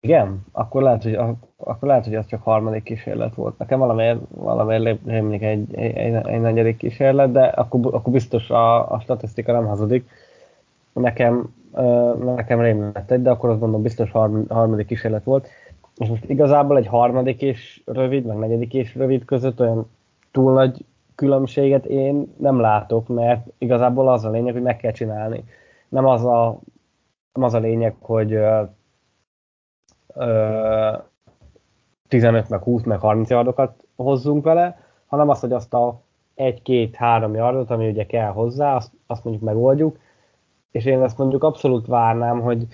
Igen? Akkor lehet, hogy, akkor lehet, hogy az csak harmadik kísérlet volt. Nekem valamiért, valamiért rémlik egy, egy, egy, egy negyedik kísérlet, de akkor, akkor biztos a, a statisztika nem hazudik. Nekem, nekem rémlett egy, de akkor azt mondom, biztos harmadik kísérlet volt. És most igazából egy harmadik és rövid, meg negyedik és rövid között olyan túl nagy különbséget én nem látok, mert igazából az a lényeg, hogy meg kell csinálni. Nem az a, nem az a lényeg, hogy 15 meg 20 meg 30 yardokat hozzunk vele, hanem azt, hogy azt a 1-2-3 yardot, ami ugye kell hozzá, azt, azt mondjuk megoldjuk, és én ezt mondjuk abszolút várnám, hogy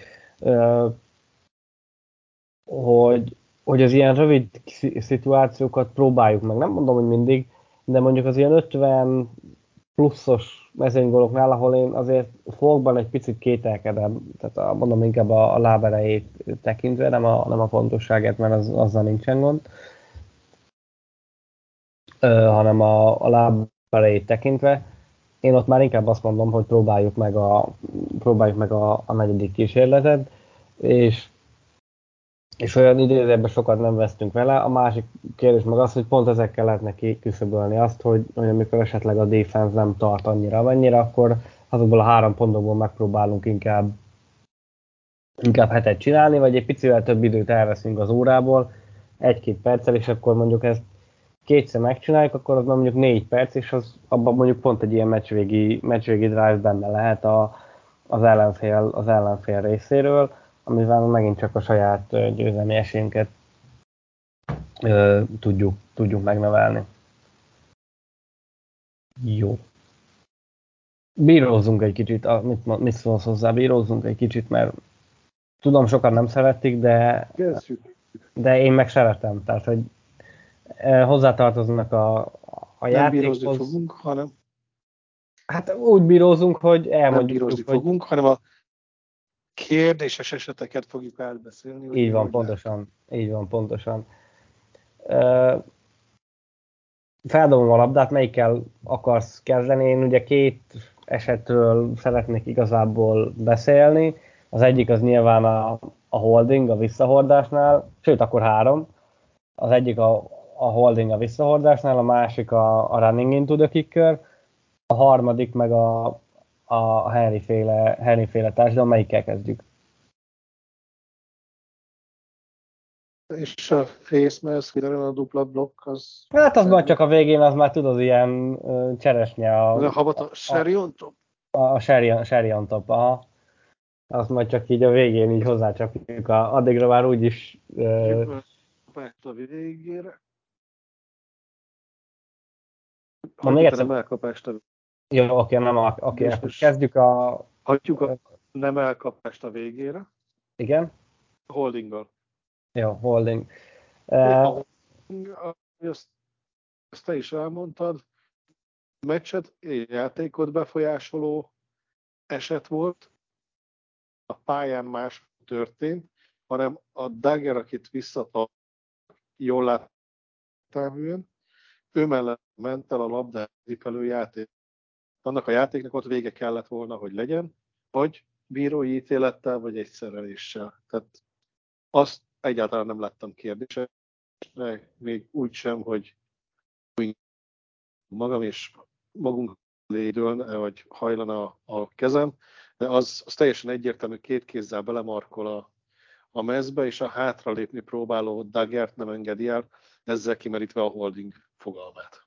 hogy, hogy az ilyen rövid szituációkat próbáljuk meg. Nem mondom, hogy mindig, de mondjuk az ilyen 50 pluszos mezőnygóloknál, ahol én azért fogban egy picit kételkedem, tehát a, mondom inkább a, a láberejét tekintve, nem a, nem a fontosságát, mert az, azzal nincsen gond, ö, hanem a, a láberejét tekintve. Én ott már inkább azt mondom, hogy próbáljuk meg a, próbáljuk meg a, a negyedik kísérletet, és és olyan idézőben sokat nem vesztünk vele. A másik kérdés meg az, hogy pont ezekkel lehetne kiküszöbölni azt, hogy, hogy amikor esetleg a defense nem tart annyira, amennyire, akkor azokból a három pontokból megpróbálunk inkább inkább hetet csinálni, vagy egy picivel több időt elveszünk az órából, egy-két perccel, és akkor mondjuk ezt kétszer megcsináljuk, akkor az mondjuk négy perc, és az, abban mondjuk pont egy ilyen meccsvégi, meccsvégi drive benne lehet a, az, ellenfél, az ellenfél részéről amivel megint csak a saját győzelmi esélyünket tudjuk, tudjuk megnevelni. Jó. Bírózzunk egy kicsit, mit, mit szólsz hozzá, bírózzunk egy kicsit, mert tudom, sokan nem szeretik, de, de én meg szeretem. Tehát, hogy hozzátartoznak a, a játékhoz. Nem fogunk, hanem Hát úgy bírózunk, hogy elmondjuk, nem hogy... fogunk, hanem a kérdéses eseteket fogjuk átbeszélni. Így van, pontosan. Így van, pontosan. Feldobom a labdát, melyikkel akarsz kezdeni? Én ugye két esetről szeretnék igazából beszélni. Az egyik az nyilván a, a holding a visszahordásnál, sőt akkor három. Az egyik a, a holding a visszahordásnál, a másik a, a running into the kicker, a harmadik meg a, a Henry féle, Henry féle társadalom, melyikkel kezdjük? És a face mask, a dupla blokk, az... Hát az majd csak a végén, az már tudod, ilyen cseresnye a... a habat a Sherry on top? A, a Sherry, Sherry on top, aha. Azt majd csak így a végén így hozzácsapjuk, a, addigra már úgyis uh, a végére. Mondj még egyszer. emelkapást a Jó, oké, nem, oké, akkor kezdjük a... Hagyjuk a nem elkapást a végére. Igen? Holdinggal. Jó, holding. Uh, Ezt, ezt te is elmondtad. Meccset, játékot befolyásoló eset volt. A pályán más történt, hanem a Dagger, akit visszatart, jól láttam ő mellett ment el a labdát zipelő játék. Annak a játéknak ott vége kellett volna, hogy legyen, vagy bírói ítélettel, vagy egyszereléssel. Tehát azt egyáltalán nem láttam kérdése, még úgy sem, hogy magam és magunk lédőn, vagy hajlana a kezem, de az, az teljesen egyértelmű, két kézzel belemarkol a, a mezbe, és a hátralépni próbáló Daggert nem engedi el, ezzel kimerítve a holding fogalmát.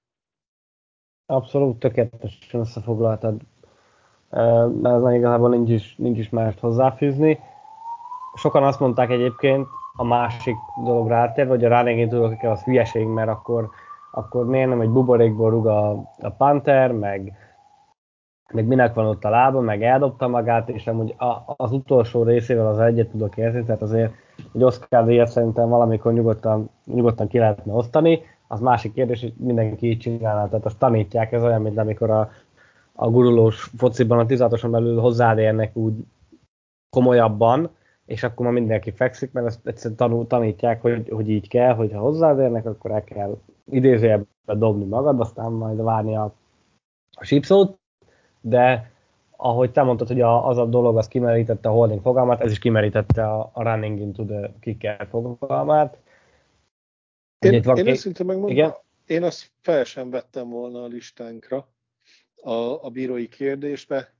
Abszolút tökéletesen összefoglaltad. Mert az igazából nincs is, nincs is mást hozzáfűzni. Sokan azt mondták egyébként, a másik dologra átérve, hogy a running tudok, az hülyeség, mert akkor, akkor miért nem egy buborékból rúg a, a Panther, meg, meg minek van ott a lába, meg eldobta magát, és amúgy a, az utolsó részével az egyet tudok érzni, tehát azért egy Oscar díjat szerintem valamikor nyugodtan, nyugodtan ki lehetne osztani. Az másik kérdés, hogy mindenki így csinálná, tehát azt tanítják, ez olyan, mint amikor a, a gurulós fociban a 16 belül hozzád érnek úgy komolyabban, és akkor már mindenki fekszik, mert ezt egyszerűen tanul, tanítják, hogy, hogy így kell, hogy ha hozzád érnek, akkor el kell idézőjelbe dobni magad, aztán majd várni a, a sípszót, de ahogy te mondtad, hogy a, az a dolog, az kimerítette a holding fogalmát, ez is kimerítette a, a running into the kicker fogalmát. Én, én két- őszintén megmondom, Igen? én azt fel sem vettem volna a listánkra a, a bírói kérdésbe.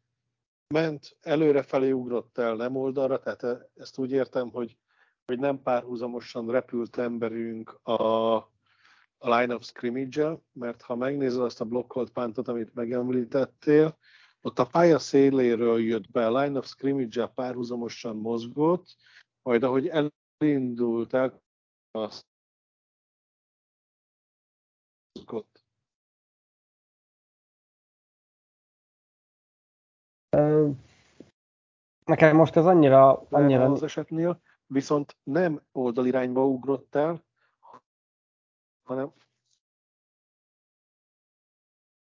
Ment, előrefelé ugrott el, nem oldalra, tehát e- ezt úgy értem, hogy, hogy nem párhuzamosan repült emberünk a, a line of scrimmage mert ha megnézed azt a blokkolt pántot, amit megemlítettél, ott a pálya széléről jött be, a line of scrimmage párhuzamosan mozgott, majd ahogy elindult el, azt Nekem most ez annyira, annyira az esetnél, viszont nem oldalirányba ugrott el, hanem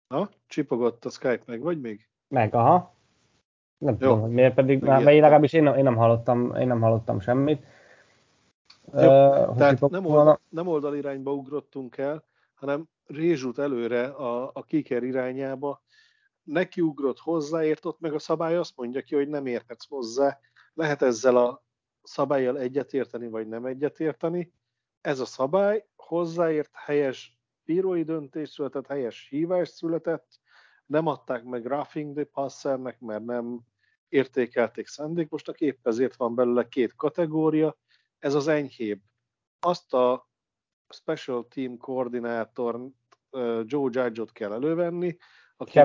Na, csipogott a Skype meg, vagy még? meg, aha. Nem Jó. tudom, hogy miért pedig, már, Megijedtem. vagy legalábbis én, nem- én, nem hallottam, én nem hallottam semmit. Jó, hogy Tehát nem, oldal, nem oldalirányba ugrottunk el, hanem rézsút előre a, a kiker irányába. Neki ugrott hozzáért, ott meg a szabály azt mondja ki, hogy nem érhetsz hozzá. Lehet ezzel a szabályjal egyetérteni, vagy nem egyetérteni. Ez a szabály hozzáért helyes bírói döntés született, helyes hívás született, nem adták meg roughing the passernek, mert nem értékelték szándékosnak, épp ezért van belőle két kategória, ez az enyhébb. Azt a special team koordinátor Joe Judge-ot kell elővenni, aki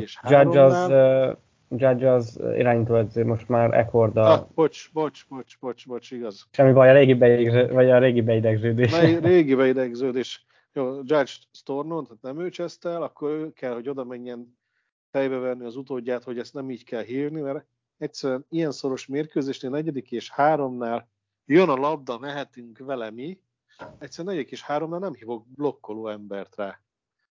és Judge az, uh, Judge az irányítóedző, most már Ekord a... Ah, bocs, bocs, bocs, bocs, bocs, igaz. Semmi baj, a régi, beidegző, vagy a régi beidegződés. Mely régi beidegződés. Jó, Judge Stornon, tehát nem ő cseszte el, akkor ő kell, hogy oda menjen fejbe venni az utódját, hogy ezt nem így kell hírni, mert egyszerűen ilyen szoros mérkőzésnél negyedik és háromnál jön a labda, mehetünk vele mi, egyszerűen negyedik és háromnál nem hívok blokkoló embert rá.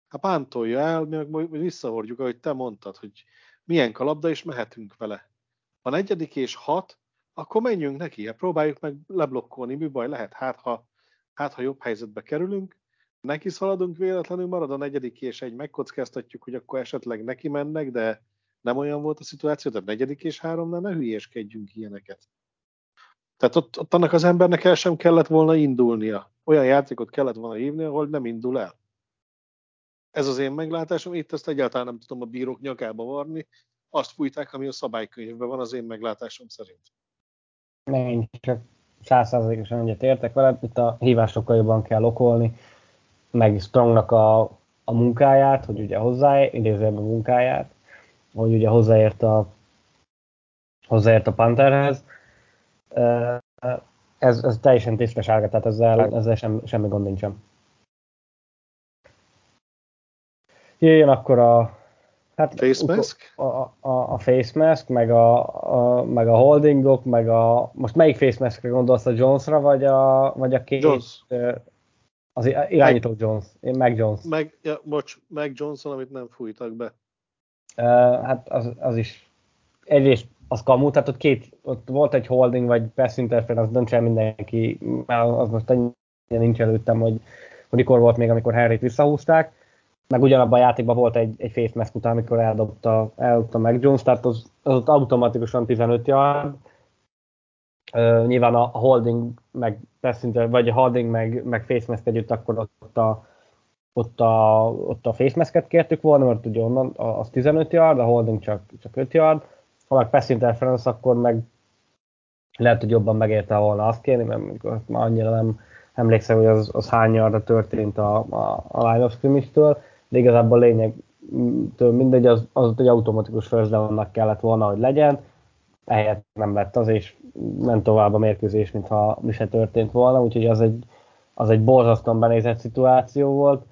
Hát pántolja el, mi meg majd visszahordjuk, ahogy te mondtad, hogy milyen a labda, és mehetünk vele. A negyedik és hat, akkor menjünk neki, hát próbáljuk meg leblokkolni, mi baj lehet, hát ha, hát ha jobb helyzetbe kerülünk, neki szaladunk véletlenül, marad a negyedik és egy, megkockáztatjuk, hogy akkor esetleg neki mennek, de nem olyan volt a szituáció, tehát negyedik és háromnál ne hülyéskedjünk ilyeneket. Tehát ott, ott annak az embernek el sem kellett volna indulnia. Olyan játékot kellett volna hívni, ahol nem indul el. Ez az én meglátásom, itt ezt egyáltalán nem tudom a bírók nyakába varni. Azt fújták, ami a szabálykönyvben van az én meglátásom szerint. Én csak százszázalékosan egyet értek veled, itt a hívásokkal jobban kell okolni, meg Strongnak a, a munkáját, hogy ugye hozzá, idézőjelben a munkáját, hogy ugye hozzáért a, hozzáért a Pantherhez. Ez, ez teljesen tisztasága, tehát ezzel, ezzel sem, semmi gond nincsen. Jöjjön akkor a Hát, face mask? A, a, a face mask, meg a, a, meg a holdingok, meg a... Most melyik face maskre gondolsz, a Jonesra, vagy a, vagy a két... Jones. Az irányító meg, Jones. Én meg Jones. Meg, ja, bocs, meg Johnson, amit nem fújtak be. Uh, hát az, az is... Egyrészt az kamu, tehát ott két, ott volt egy holding, vagy pass interference, döntse mindenki, mert az most ennyire nincs előttem, hogy, hogy mikor volt még, amikor Henryt visszahúzták meg ugyanabban a játékban volt egy, egy face mask után, amikor eldobta, eldobta meg Jones, tehát az, az ott automatikusan 15 yard. Uh, nyilván a holding meg persze, vagy a holding meg, meg face mask együtt, akkor ott a, ott a, ott a face mask kértük volna, mert ugye onnan az 15 yard, a holding csak, csak 5 yard. Ha meg pass interference, akkor meg lehet, hogy jobban megérte volna azt kérni, mert már annyira nem emlékszem, hogy az, az hány yardra történt a, a, a line of scrimmage-től de igazából a lényeg mindegy, az, az egy automatikus first down kellett volna, hogy legyen, ehelyett nem lett az, és ment tovább a mérkőzés, mintha mi se történt volna, úgyhogy az egy, az egy borzasztóan benézett szituáció volt.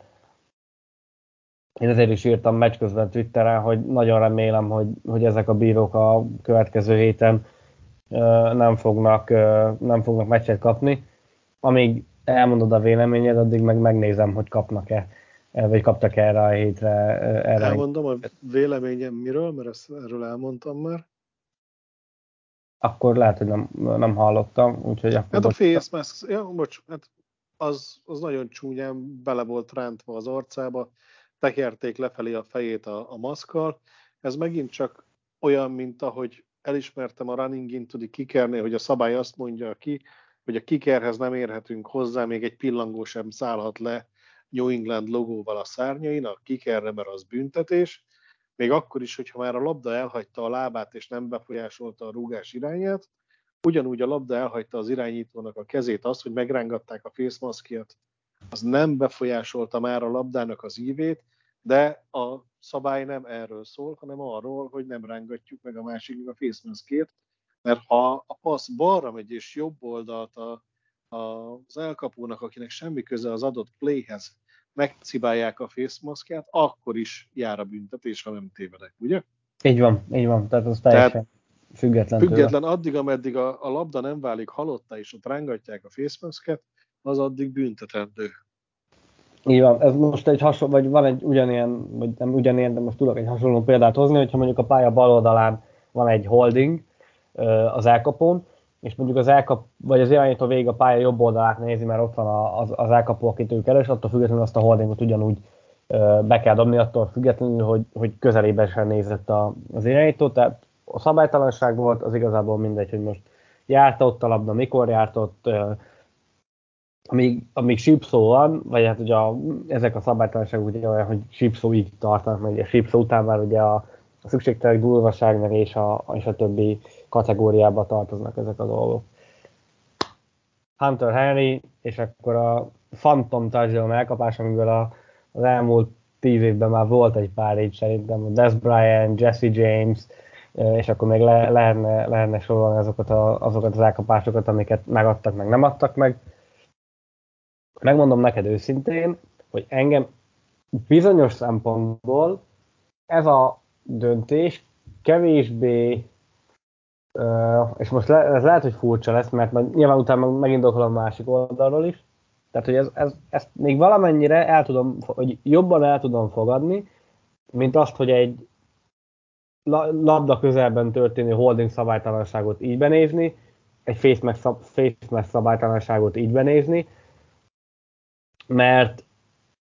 Én ezért is írtam meccs közben Twitteren, hogy nagyon remélem, hogy, hogy ezek a bírók a következő héten nem fognak, nem fognak meccset kapni. Amíg elmondod a véleményed, addig meg megnézem, hogy kapnak-e vagy kaptak erre a hétre. Erre Elmondom a véleményem miről, mert ezt erről elmondtam már. Akkor lehet, hogy nem, nem hallottam, úgyhogy akkor... Hát a face mask, ja, bocs, hát az, az nagyon csúnyán bele volt rántva az arcába, tekerték lefelé a fejét a, a maszkkal. Ez megint csak olyan, mint ahogy elismertem a running into the kickernél, hogy a szabály azt mondja ki, hogy a kickerhez nem érhetünk hozzá, még egy pillangó sem szállhat le New England logóval a szárnyain, a kikerre, mert az büntetés, még akkor is, hogyha már a labda elhagyta a lábát és nem befolyásolta a rúgás irányát, ugyanúgy a labda elhagyta az irányítónak a kezét az, hogy megrángatták a facemaskját, az nem befolyásolta már a labdának az ívét, de a szabály nem erről szól, hanem arról, hogy nem rángatjuk meg a másiknak a facemaskét, mert ha a passz balra megy és jobb oldalt a az elkapónak, akinek semmi köze az adott playhez, megcibálják a face akkor is jár a büntetés, ha nem tévedek, ugye? Így van, így van, tehát az teljesen tehát független Független, tőle. addig, ameddig a, a labda nem válik halotta, és ott rángatják a face az addig büntetendő. Így van, ez most egy hasonló, vagy van egy ugyanilyen, vagy nem ugyanilyen, de most tudok egy hasonló példát hozni, hogyha mondjuk a pálya bal oldalán van egy holding az elkapón, és mondjuk az elkap, vagy az irányító végig a pálya jobb oldalát nézi, mert ott van az, az elkapó, akit ő keres, attól függetlenül azt a holdingot ugyanúgy be kell dobni, attól függetlenül, hogy, hogy közelében sem nézett a, az irányító, tehát a szabálytalanság volt, az igazából mindegy, hogy most járt ott a labda, mikor járt ott, amíg, amíg sípszó van, vagy hát ugye a, ezek a szabálytalanságok ugye olyan, hogy sípszó így tartanak, mert ugye sípszó után már ugye a, a szükségtelen durvaságnak és a, és a többi kategóriába tartoznak ezek a dolgok. Hunter Henry, és akkor a Phantom touchdown elkapás, amiből a, az elmúlt tíz évben már volt egy pár így szerintem, a Des Bryant, Jesse James, és akkor még le, lehetne, lehetne sorolni azokat, a, azokat az elkapásokat, amiket megadtak, meg nem adtak meg. Megmondom neked őszintén, hogy engem bizonyos szempontból ez a döntés kevésbé és most le, ez lehet, hogy furcsa lesz, mert majd nyilván utána megindokolom a másik oldalról is. Tehát, hogy ez, ez, ezt még valamennyire el tudom, hogy jobban el tudom fogadni, mint azt, hogy egy labda közelben történő holding szabálytalanságot így benézni, egy face szab, face szabálytalanságot így benézni, mert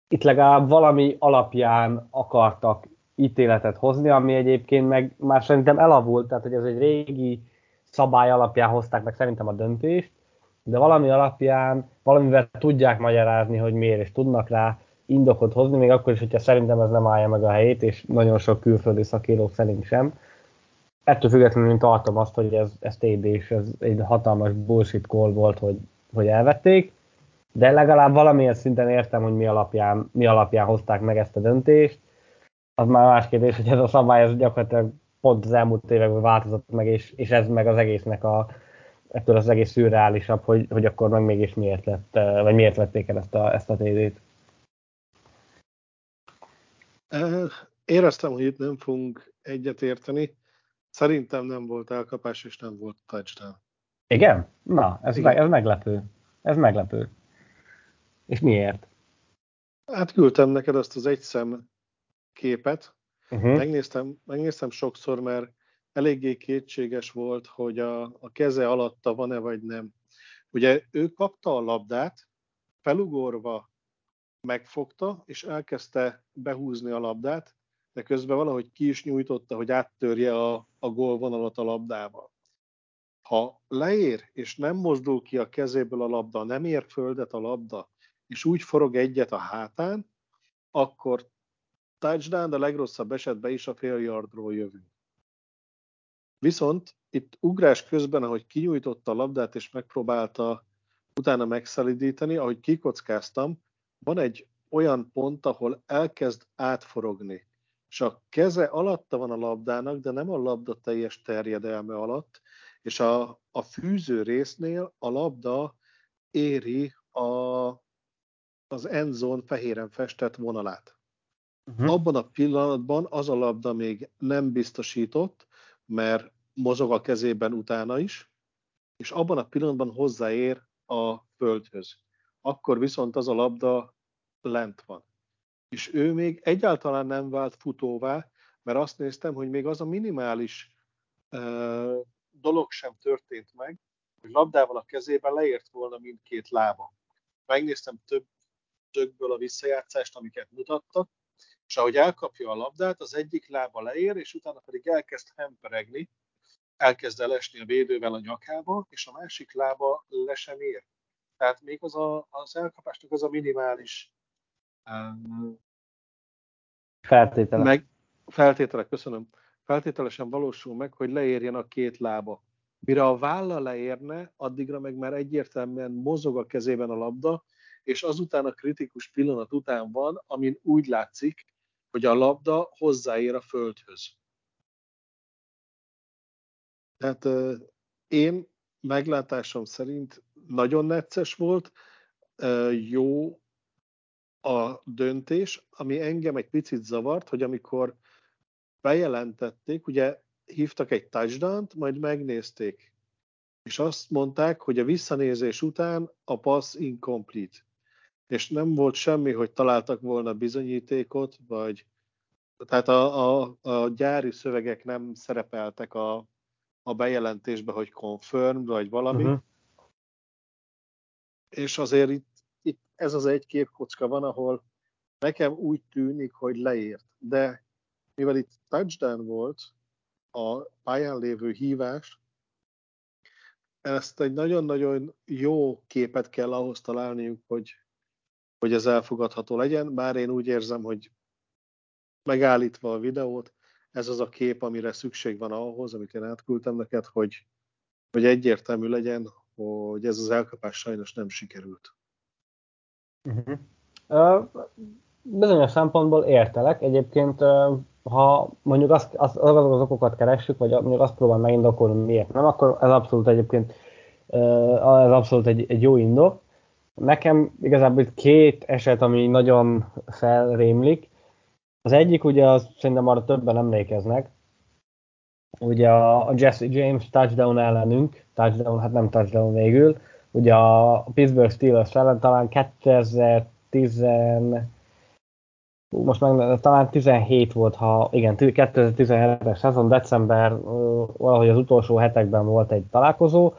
itt legalább valami alapján akartak ítéletet hozni, ami egyébként meg már szerintem elavult, tehát hogy ez egy régi szabály alapján hozták meg szerintem a döntést, de valami alapján, valamivel tudják magyarázni, hogy miért, és tudnak rá indokot hozni, még akkor is, hogyha szerintem ez nem állja meg a helyét, és nagyon sok külföldi szakírók szerint sem. Ettől függetlenül tartom azt, hogy ez, ez TD, és ez egy hatalmas bullshit call volt, hogy, hogy elvették, de legalább valamilyen szinten értem, hogy mi alapján, mi alapján hozták meg ezt a döntést, az már más kérdés, hogy ez a szabály ez gyakorlatilag pont az elmúlt években változott meg, és, és ez meg az egésznek a, ettől az egész szürreálisabb, hogy, hogy akkor meg mégis miért lett, vagy miért vették el ezt a, ezt a TD-t. Éreztem, hogy itt nem fogunk egyetérteni. Szerintem nem volt elkapás, és nem volt touchdown. Igen? Na, ez, Igen. Me- ez meglepő. Ez meglepő. És miért? Hát küldtem neked azt az egyszem képet. Uh-huh. Megnéztem, megnéztem sokszor, mert eléggé kétséges volt, hogy a, a keze alatta van-e vagy nem. Ugye ő kapta a labdát, felugorva megfogta, és elkezdte behúzni a labdát, de közben valahogy ki is nyújtotta, hogy áttörje a, a gólvonalat a labdával. Ha leér, és nem mozdul ki a kezéből a labda, nem ér földet a labda, és úgy forog egyet a hátán, akkor touchdown, de legrosszabb esetben is a fél yardról jövünk. Viszont itt ugrás közben, ahogy kinyújtotta a labdát, és megpróbálta utána megszelidíteni, ahogy kikockáztam, van egy olyan pont, ahol elkezd átforogni, és a keze alatta van a labdának, de nem a labda teljes terjedelme alatt, és a, a fűző résznél a labda éri a, az endzone fehéren festett vonalát. Uh-huh. Abban a pillanatban az a labda még nem biztosított, mert mozog a kezében utána is, és abban a pillanatban hozzáér a földhöz. Akkor viszont az a labda lent van. És ő még egyáltalán nem vált futóvá, mert azt néztem, hogy még az a minimális uh, dolog sem történt meg, hogy labdával a kezében leért volna mindkét lába. Megnéztem több tökből a visszajátszást, amiket mutattak, és ahogy elkapja a labdát, az egyik lába leér, és utána pedig elkezd hemperegni, elkezd elesni a védővel a nyakába, és a másik lába le sem ér. Tehát még az a, az elkapásnak az a minimális um, feltétele. Meg, feltétele, köszönöm. Feltételesen valósul meg, hogy leérjen a két lába. Mire a válla leérne, addigra meg már egyértelműen mozog a kezében a labda, és azután a kritikus pillanat után van, amin úgy látszik, hogy a labda hozzáér a földhöz. Tehát én meglátásom szerint nagyon necces volt, jó a döntés, ami engem egy picit zavart, hogy amikor bejelentették, ugye hívtak egy touchdown majd megnézték, és azt mondták, hogy a visszanézés után a pass incomplete. És nem volt semmi, hogy találtak volna bizonyítékot, vagy tehát a, a, a gyári szövegek nem szerepeltek a, a bejelentésbe, hogy confirmed, vagy valami. Uh-huh. És azért itt, itt ez az egy képkocka van, ahol nekem úgy tűnik, hogy leért. De mivel itt touchdown volt a pályán lévő hívás, ezt egy nagyon-nagyon jó képet kell ahhoz találniuk, hogy, hogy ez elfogadható legyen, bár én úgy érzem, hogy megállítva a videót, ez az a kép, amire szükség van ahhoz, amit én átküldtem neked, hogy, hogy egyértelmű legyen, hogy ez az elkapás sajnos nem sikerült. Uh-huh. Uh, bizonyos szempontból értelek. Egyébként, uh, ha mondjuk azt, azt, az okokat keressük, vagy mondjuk azt próbál megindokolni, miért nem, akkor ez abszolút egyébként uh, ez abszolút egy, egy jó indok. Nekem igazából két eset, ami nagyon felrémlik. Az egyik ugye, az szerintem arra többen emlékeznek, ugye a Jesse James touchdown ellenünk, touchdown, hát nem touchdown végül, ugye a Pittsburgh Steelers ellen talán 2010 most meg talán 17 volt, ha igen, 2017-es szezon, december, valahogy az utolsó hetekben volt egy találkozó,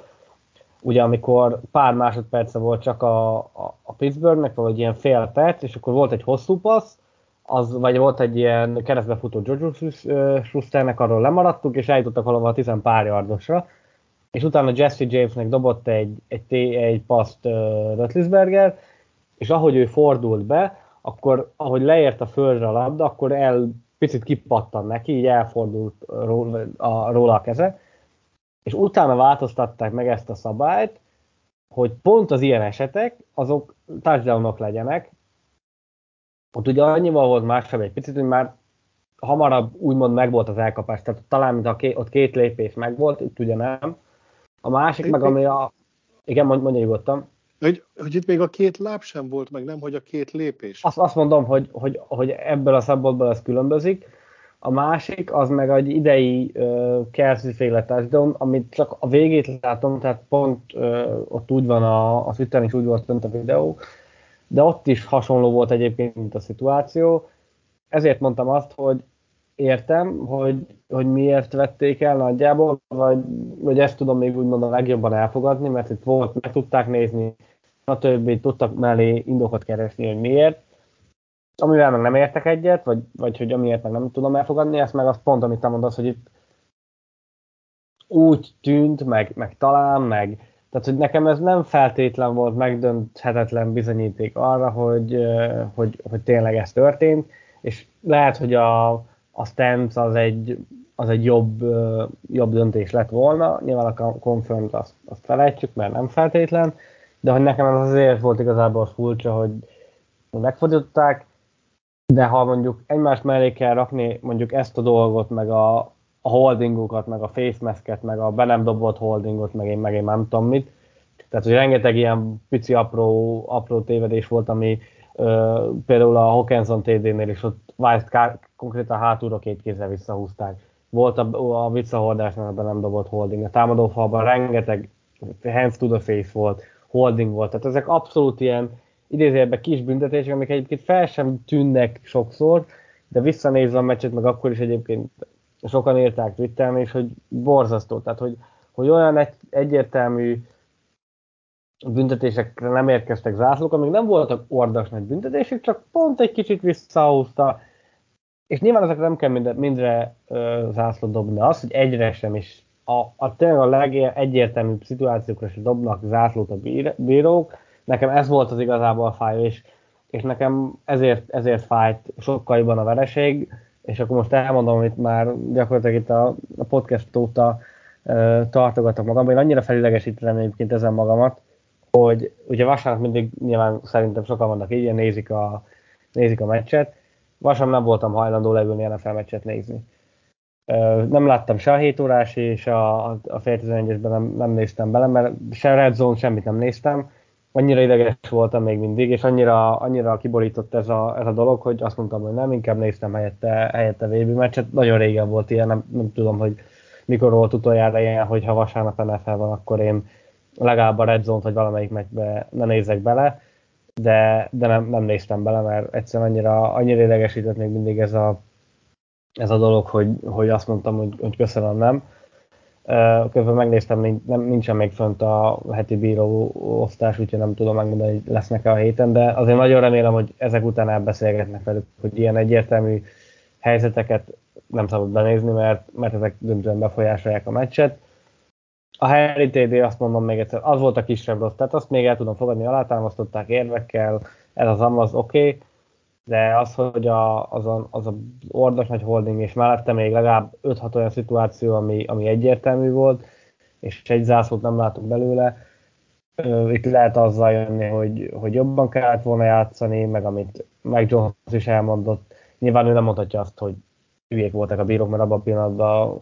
ugye amikor pár másodperce volt csak a, a, a Pittsburghnek, vagy ilyen fél perc, és akkor volt egy hosszú passz, az, vagy volt egy ilyen keresztbefutó George Schusternek, arról lemaradtunk, és eljutottak valahol a tizen pár yardosra, és utána Jesse Jamesnek dobott egy, egy, egy paszt uh, Rötlisberger, és ahogy ő fordult be, akkor ahogy leért a földre a labda, akkor el picit kipattan neki, így elfordult róla a, róla a keze, és utána változtatták meg ezt a szabályt, hogy pont az ilyen esetek, azok touchdownok legyenek, ott ugye annyival volt másabb egy picit, hogy már hamarabb úgymond megvolt az elkapás, tehát talán mint a két, ott két lépés megvolt, itt ugye nem. A másik meg, ami a... Igen, mondja nyugodtan. Hogy, hogy itt még a két láb sem volt meg, nem, hogy a két lépés. Azt, azt mondom, hogy, hogy, hogy ebből a szabadból ez különbözik. A másik, az meg egy idei uh, Kelsey-féle touchdown, amit csak a végét látom, tehát pont uh, ott úgy van, a, az ütem is úgy volt fönt a videó, de ott is hasonló volt egyébként, mint a szituáció. Ezért mondtam azt, hogy értem, hogy, hogy miért vették el nagyjából, vagy, vagy ezt tudom még úgymond a legjobban elfogadni, mert itt volt, meg tudták nézni, a többi tudtak mellé indokat keresni, hogy miért. Amivel meg nem értek egyet, vagy, vagy hogy amiért meg nem tudom elfogadni, ezt meg az pont, amit te mondasz, hogy itt úgy tűnt, meg, meg talán, meg tehát, hogy nekem ez nem feltétlen volt megdönthetetlen bizonyíték arra, hogy, hogy, hogy tényleg ez történt, és lehet, hogy a, a stance az egy, az egy jobb, jobb döntés lett volna, nyilván a confirmed azt, azt felejtjük, mert nem feltétlen, de hogy nekem ez azért volt igazából furcsa, hogy megfordították, de ha mondjuk egymás mellé kell rakni mondjuk ezt a dolgot, meg a, a holdingokat, meg a face masket, meg a be nem dobott holdingot, meg én, meg én nem tudom mit. Tehát, hogy rengeteg ilyen pici apró, apró tévedés volt, ami ö, például a Hawkinson TD-nél is ott Weiss konkrétan hátulra két kézzel visszahúzták. Volt a, a visszahordásnál be nem dobott holding. A támadófalban rengeteg hands to the face volt, holding volt. Tehát ezek abszolút ilyen idézőjelben kis büntetések, amik egyébként fel sem tűnnek sokszor, de visszanézve a meccset, meg akkor is egyébként sokan írták Twitteren, és hogy borzasztó. Tehát, hogy, hogy olyan egy, egyértelmű büntetésekre nem érkeztek zászlók, amik nem voltak ordas nagy büntetések, csak pont egy kicsit visszahúzta, és nyilván ezekre nem kell mindre, mindre zászlót dobni, az, hogy egyre sem, és a, a tényleg a legegyértelműbb szituációkra is dobnak zászlót a bírók, nekem ez volt az igazából a fáj, és, és nekem ezért, ezért fájt sokkal jobban a vereség, és akkor most elmondom, amit már gyakorlatilag itt a, a podcast óta uh, tartogatok magam, én annyira felidegesítem egyébként ezen magamat, hogy ugye vasárnap mindig nyilván szerintem sokan vannak így, nézik a, nézik a meccset, vasárnap nem voltam hajlandó leülni NFL meccset nézni. Nem láttam se a 7 órás és a, a fél 11-esben nem, nem néztem bele, mert se Red Zone semmit nem néztem, annyira ideges voltam még mindig, és annyira, annyira kiborított ez a, ez a dolog, hogy azt mondtam, hogy nem, inkább néztem helyette, helyette VB meccset. Nagyon régen volt ilyen, nem, nem tudom, hogy mikor volt utoljára ilyen, hogy ha vasárnap NFL van, akkor én legalább a Red Zone-t, vagy valamelyik meccsbe ne nézek bele, de, de nem, nem néztem bele, mert egyszerűen annyira, annyira idegesített még mindig ez a, ez a dolog, hogy, hogy azt mondtam, hogy, hogy köszönöm, nem. Közben megnéztem, nem, nincsen még fönt a heti bíró osztás, úgyhogy nem tudom megmondani, hogy lesznek-e a héten, de azért nagyon remélem, hogy ezek után elbeszélgetnek velük, hogy ilyen egyértelmű helyzeteket nem szabad benézni, mert, mert ezek döntően befolyásolják a meccset. A Harry TD, azt mondom még egyszer, az volt a kisebb rossz, tehát azt még el tudom fogadni, alátámasztották érvekkel, ez az amaz oké, okay, de az, hogy a, az, a, az a ordas nagy holding, és mellette még legalább 5-6 olyan szituáció, ami, ami egyértelmű volt, és egy zászlót nem látunk belőle, itt lehet azzal jönni, hogy, hogy jobban kellett volna játszani, meg amit meg Jones is elmondott. Nyilván ő nem mondhatja azt, hogy hülyék voltak a bírók, mert abban a pillanatban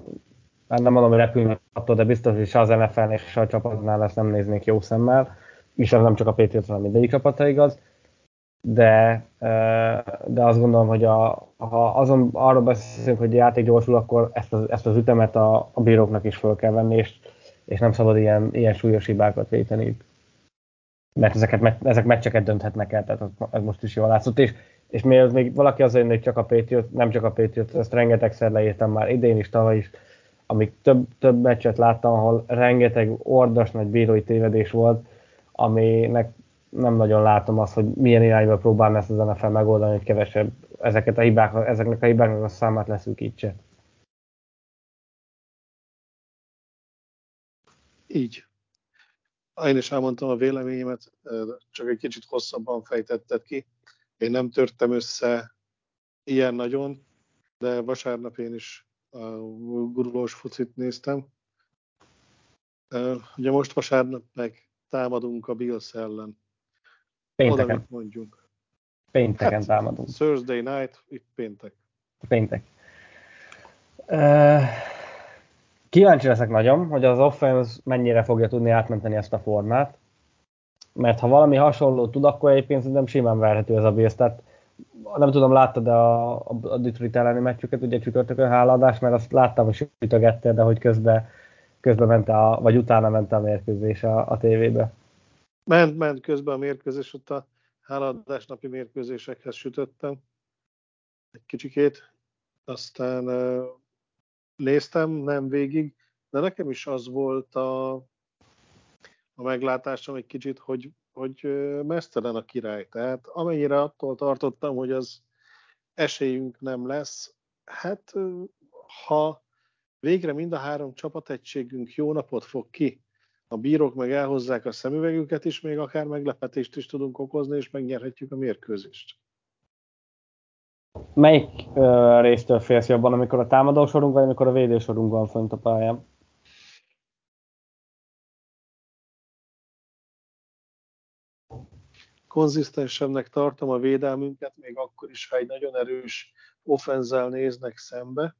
már nem mondom, hogy repülni attól, de biztos, hogy se az NFL-nél, se a csapatnál ezt nem néznék jó szemmel, és ez nem csak a Patriots, hanem mindegyik csapata igaz, de, de azt gondolom, hogy a, ha azon arról beszélünk, hogy a játék gyorsul, akkor ezt az, ezt az ütemet a, a bíróknak is fel kell venni, és, és nem szabad ilyen, ilyen súlyos hibákat véteni. Mert ezeket, ezek meccseket dönthetnek el, tehát ez most is jól látszott. És, és még, még valaki azért, hogy csak a Patriot, nem csak a Patriot, ezt rengetegszer leírtam már idén is, tavaly is, amíg több, több meccset láttam, ahol rengeteg ordas nagy bírói tévedés volt, aminek nem nagyon látom azt, hogy milyen irányba próbálna ezt az NFL megoldani, hogy kevesebb ezeket a hibák, ezeknek a hibáknak a számát leszűkítse. Így. Én is elmondtam a véleményemet, csak egy kicsit hosszabban fejtetted ki. Én nem törtem össze ilyen nagyon, de vasárnap én is a gurulós fucit néztem. Ugye most vasárnap meg támadunk a Bills ellen. Pénteken. Oda mondjunk. Pénteken hát, támadunk. Thursday night, itt péntek. Péntek. Uh, Kíváncsi leszek nagyon, hogy az offense mennyire fogja tudni átmenteni ezt a formát, mert ha valami hasonló tud, akkor egyébként szerintem simán verhető ez a Bills. Tehát nem tudom, láttad a, a, a Detroit elleni meccsüket, ugye csütörtökön háladás, mert azt láttam, hogy sütögette, de hogy közben, közben ment a, vagy utána ment a mérkőzés a, a tévébe. Ment, ment közben a mérkőzés, ott a háladás napi mérkőzésekhez sütöttem egy kicsikét, aztán néztem, nem végig, de nekem is az volt a, a meglátásom egy kicsit, hogy, hogy mesztelen a király. Tehát amennyire attól tartottam, hogy az esélyünk nem lesz, hát ha végre mind a három csapategységünk jó napot fog ki, a bírók meg elhozzák a szemüvegüket is, még akár meglepetést is tudunk okozni, és megnyerhetjük a mérkőzést. Melyik uh, résztől félsz jobban, amikor a támadósorunk, vagy amikor a védősorunk van fönt a pályán? Konzisztensebbnek tartom a védelmünket, még akkor is, ha egy nagyon erős offenzel néznek szembe.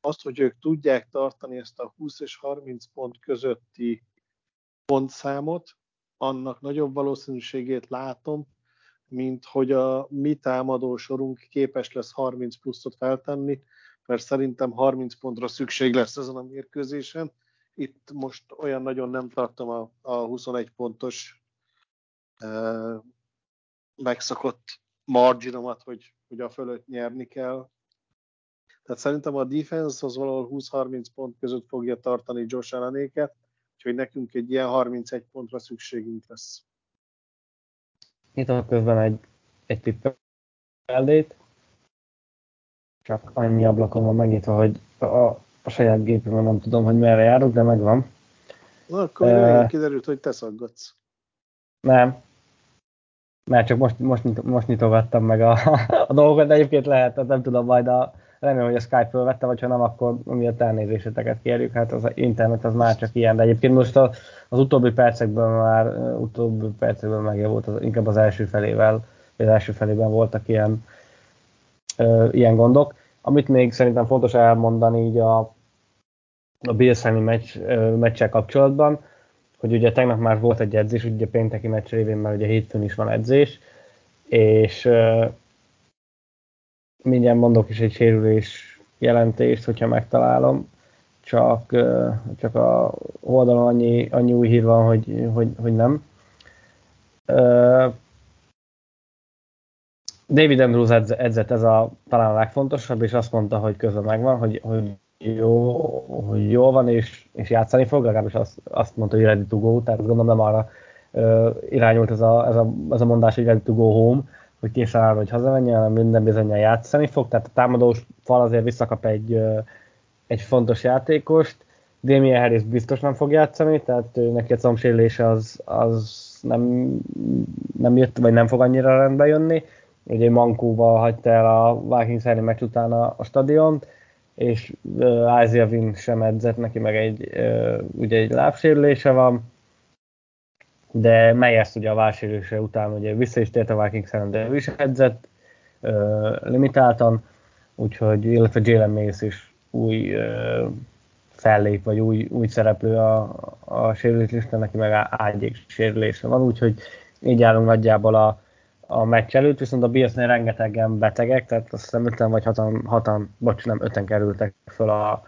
Azt, hogy ők tudják tartani ezt a 20 és 30 pont közötti pontszámot, annak nagyobb valószínűségét látom, mint hogy a mi támadó sorunk képes lesz 30 pluszot feltenni, mert szerintem 30 pontra szükség lesz ezen a mérkőzésen. Itt most olyan nagyon nem tartom a, a 21 pontos e, megszokott marginomat, hogy, hogy a fölött nyerni kell. Tehát szerintem a defense az valahol 20-30 pont között fogja tartani Josh Allenéket, úgyhogy nekünk egy ilyen 31 pontra szükségünk lesz nyitok közben egy, egy tippeldét, csak annyi ablakon van megnyitva, hogy a, a saját gépemben nem tudom, hogy merre járok, de megvan. Na, akkor uh, kiderült, hogy te szaggatsz. Nem. Mert csak most, most, most nyitogattam meg a, a dolgokat, de egyébként lehet, nem tudom, majd a, remélem, hogy a Skype fölvette, vagy ha nem, akkor miatt elnézéseteket kérjük, hát az internet az már csak ilyen, de egyébként most a, az utóbbi percekben már, utóbbi percekben megjavult, az, inkább az első felével, az első felében voltak ilyen, ö, ilyen gondok. Amit még szerintem fontos elmondani így a, a Bills meccs, ö, meccsel kapcsolatban, hogy ugye tegnap már volt egy edzés, ugye pénteki meccs révén, mert ugye hétfőn is van edzés, és ö, mindjárt mondok is egy sérülés jelentést, hogyha megtalálom, csak, csak a oldalon annyi, annyi új hír van, hogy, hogy, hogy nem. David Andrews edzett, ez a talán a legfontosabb, és azt mondta, hogy közben megvan, hogy, hogy jó, hogy jó van, és, és játszani fog, legalábbis azt, azt mondta, hogy ready to go, tehát gondolom nem arra uh, irányult ez a, ez, a, ez a mondás, hogy ready to go home, hogy készen áll, hogy hazamenjen, hanem minden bizonyal játszani fog, tehát a támadós fal azért visszakap egy, egy fontos játékost, Damien Harris biztos nem fog játszani, tehát neki a combsérülése az, az nem, nem jött, vagy nem fog annyira rendbe jönni. Ugye Mankóval hagyta el a Vikings elleni meccs után a, a stadiont, és uh, Isaiah Wynn sem edzett, neki meg egy, uh, ugye egy lábsérülése van, de Meyers ugye a válsérülése után ugye vissza is tért a Vikings ellen, de ő is edzett uh, limitáltan, úgyhogy illetve Jalen Mace is új uh, fellép, vagy új, új szereplő a, a sérülés neki meg ágyék sérülése van, úgyhogy így állunk nagyjából a, a meccs előtt, viszont a Billsnél rengetegen betegek, tehát azt hiszem öten vagy hatan, hatan bocs, nem öten kerültek föl a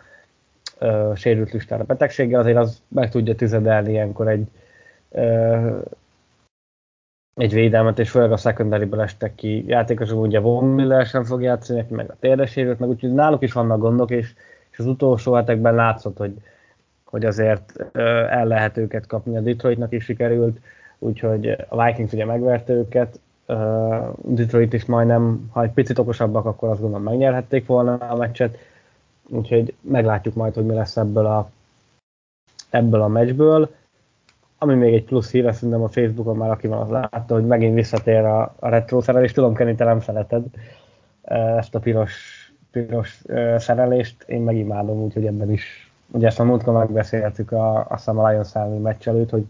a sérült listára betegséggel, azért az meg tudja tüzedelni ilyenkor egy, egy védelmet, és főleg a secondary estek ki játékosok, ugye Von Miller sem fog játszani, meg a térdesérült, meg úgyhogy náluk is vannak gondok, és, és az utolsó hetekben látszott, hogy, hogy azért el lehet őket kapni. A Detroitnak is sikerült, úgyhogy a Vikings ugye megverte őket, Detroit is majdnem, ha egy picit okosabbak, akkor azt gondolom megnyerhették volna a meccset, úgyhogy meglátjuk majd, hogy mi lesz ebből a, ebből a meccsből. Ami még egy plusz hír, szerintem a Facebookon már aki van, az látta, hogy megint visszatér a, a retro szerelés. Tudom, Kenny, te nem szereted ezt a piros, piros szerelést, én meg imádom, úgyhogy ebben is, ugye ezt a múltkor megbeszéltük a, a Sam Lions elleni meccs előtt, hogy,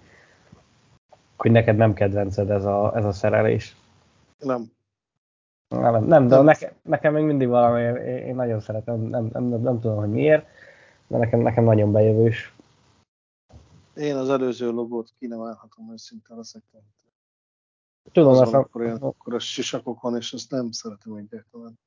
hogy neked nem kedvenced ez a, ez a szerelés. Nem. Nem, nem de nekem, nekem még mindig valami, én, én nagyon szeretem, nem, nem, nem, nem tudom, hogy miért. de nekem, nekem nagyon bejövős. Én az előző logót ki nem állhatom, őszintén leszek. Tudom, ezt akkor, olyan, akkor a sisakok van, és azt nem szeretem egyáltalán.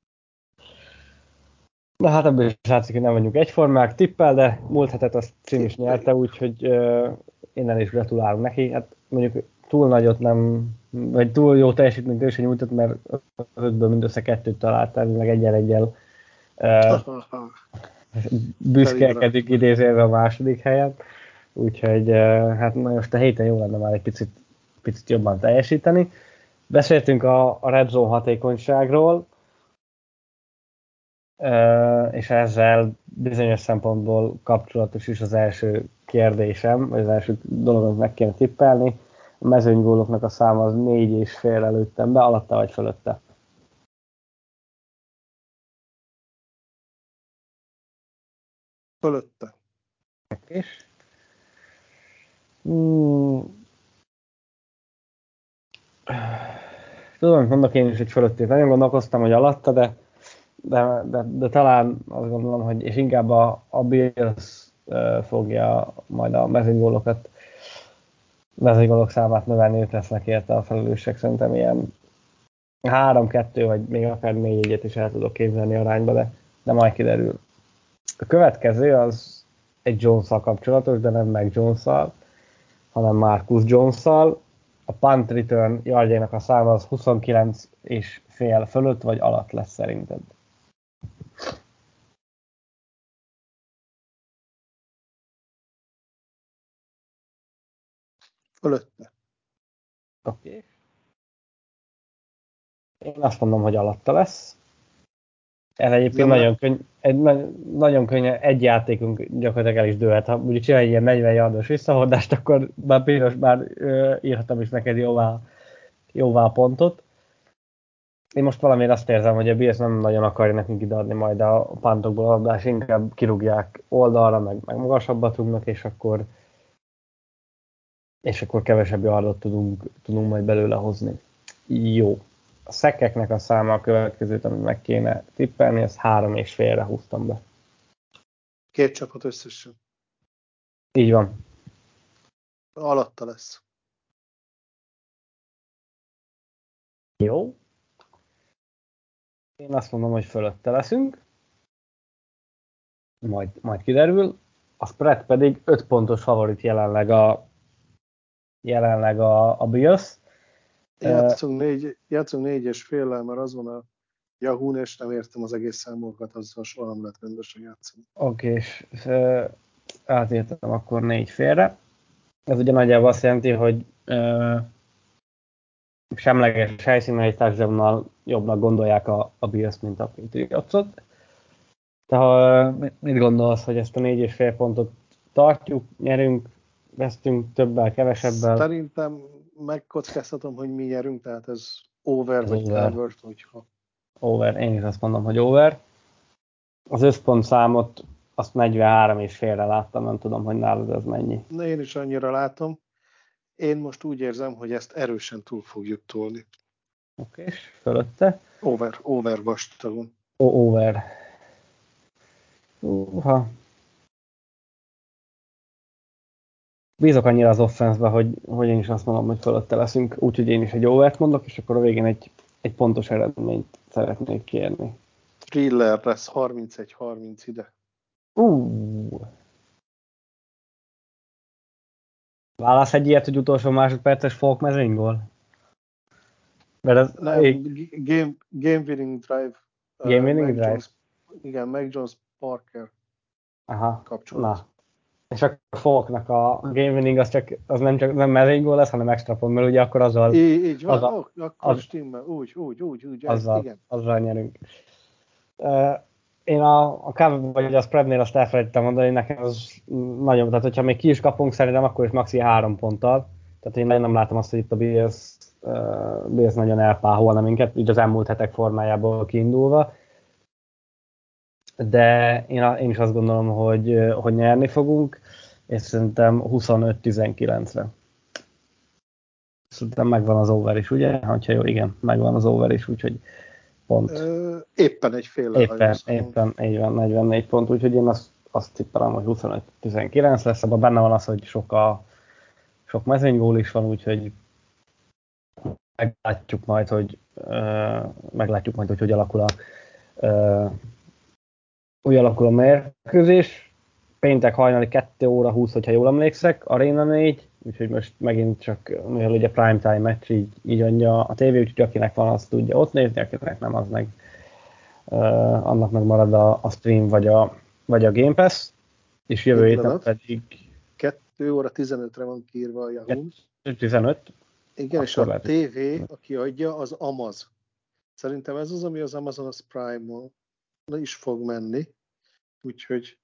Na hát ebből is látszik, hogy nem vagyunk egyformák, tippel, de múlt hetet azt Cim is nyerte, úgyhogy uh, innen is gratulálunk neki. Hát mondjuk túl nagyot nem, vagy túl jó teljesítményt ő sem nyújtott, mert ötből mindössze kettőt talált, meg egyel egyel uh, büszkélkedik idézőjelve a második helyen. Úgyhogy uh, hát most a héten jó lenne már egy picit, picit jobban teljesíteni. Beszéltünk a, a Red Zone hatékonyságról, és ezzel bizonyos szempontból kapcsolatos is az első kérdésem, vagy az első dolog, amit meg kéne tippelni. A mezőnygóloknak a száma az négy és fél előttem be, alatta vagy fölötte? Fölötte. És? Tudom, mondok én is, hogy fölöttét. Nagyon gondolkoztam, hogy alatta, de de, de, de talán azt gondolom, hogy és inkább a, a Bills fogja majd a mezőgólokat mezőgólok számát növelni, ők lesznek érte a felelősek, szerintem ilyen 3-2 vagy még akár 4 egyet is el tudok képzelni arányba, de, de majd kiderül. A következő az egy jones kapcsolatos, de nem meg jones hanem Marcus jones A punt return yardjainak a száma az 29 és fél fölött vagy alatt lesz szerinted? Fölötte. Oké. Okay. Én azt mondom, hogy alatta lesz. Ez egyébként Nem nagyon, könny, egy, nagyon könnyű, egy játékunk gyakorlatilag el is dőlhet. Ha mondjuk csinálj ilyen 40 yardos visszahordást, akkor már piros, már ö, írhatom is neked jóvá, jóvá pontot. Én most valamiért azt érzem, hogy a Bills nem nagyon akarja nekünk ideadni majd a pantokból a labdás, inkább kirúgják oldalra, meg, meg magasabbat rúgnak, és akkor és akkor kevesebb yardot tudunk, tudunk majd belőle hozni. Jó. A szekeknek a száma a következőt, amit meg kéne tippelni, az három és félre húztam be. Két csapat összesen. Így van. Alatta lesz. Jó. Én azt mondom, hogy fölötte leszünk. Majd, majd kiderül. A spread pedig 5 pontos favorit jelenleg a jelenleg a, a Bills. Játszunk, négy, játszunk négyes féllel, mert az van a Yahoo-n, és nem értem az egész számokat, azzal soha nem lehet rendesen játszani. Oké, okay, és átértem akkor négy félre. Ez ugye nagyjából azt jelenti, hogy ö, semleges helyszínen egy társadalomnal jobbnak gondolják a, a Bills, mint a Patriotsot. Tehát mit gondolsz, hogy ezt a négy és fél pontot tartjuk, nyerünk, vesztünk többel, kevesebbel. Szerintem megkockáztatom, hogy mi nyerünk, tehát ez over ez vagy over. cover, hogyha... Over, én is azt mondom, hogy over. Az összpont számot azt 43 és félre láttam, nem tudom, hogy nálad ez mennyi. Na, én is annyira látom. Én most úgy érzem, hogy ezt erősen túl fogjuk tolni. Oké, és fölötte? Over, over vastagon. O, over. Uha, bízok annyira az offenszbe, hogy, hogy én is azt mondom, hogy fölötte leszünk, úgyhogy én is egy overt mondok, és akkor a végén egy, egy pontos eredményt szeretnék kérni. Thriller lesz 31-30 ide. Uh. Válasz egy ilyet, hogy utolsó másodperces folk mezőnygól? Mert ez Nem, game, game winning drive. Game uh, winning drive? Jones, igen, Meg Jones Parker Aha, kapcsolat. Na, és akkor a Falknak a game winning az, csak, az nem csak nem mezőnygól lesz, hanem extra pont, mert ugye akkor azzal... Így, így van, az, a, akkor az, stimmel, úgy, úgy, úgy, úgy, azzal, igen. azzal nyerünk. Uh, én a, a cover vagy a spreadnél azt elfelejtettem mondani, nekem az nagyon, tehát hogyha még ki is kapunk, szerintem akkor is maxi három ponttal. Tehát én nem látom azt, hogy itt a Bills, uh, Bills nagyon elpáholna minket, így az elmúlt hetek formájából kiindulva de én, én is azt gondolom, hogy, hogy nyerni fogunk, és szerintem 25-19-re. Szerintem megvan az over is, ugye? Ha jó, igen, megvan az over is, úgyhogy pont. Ö, éppen egy fél. Éppen, éppen, így van, 44 pont, úgyhogy én azt, azt tippelem, hogy 25-19 lesz, abban benne van az, hogy sok, a, sok mezőnygól is van, úgyhogy meglátjuk majd, hogy uh, meglátjuk majd, hogy hogy alakul a úgy alakul a mérkőzés. Péntek hajnali 2 óra 20, hogyha jól emlékszek, Arena 4, úgyhogy most megint csak, mivel ugye prime time meccs, így, így adja a tévé, úgyhogy akinek van, azt tudja ott nézni, akinek nem, az meg uh, annak meg marad a, a stream vagy a, vagy a Game Pass, és jövő héten pedig... 2 óra 15-re van kiírva a Yahoo. 15. Igen, és a TV, aki adja, az Amaz. Szerintem ez az, ami az Amazon az Prime-on is fog menni, úgyhogy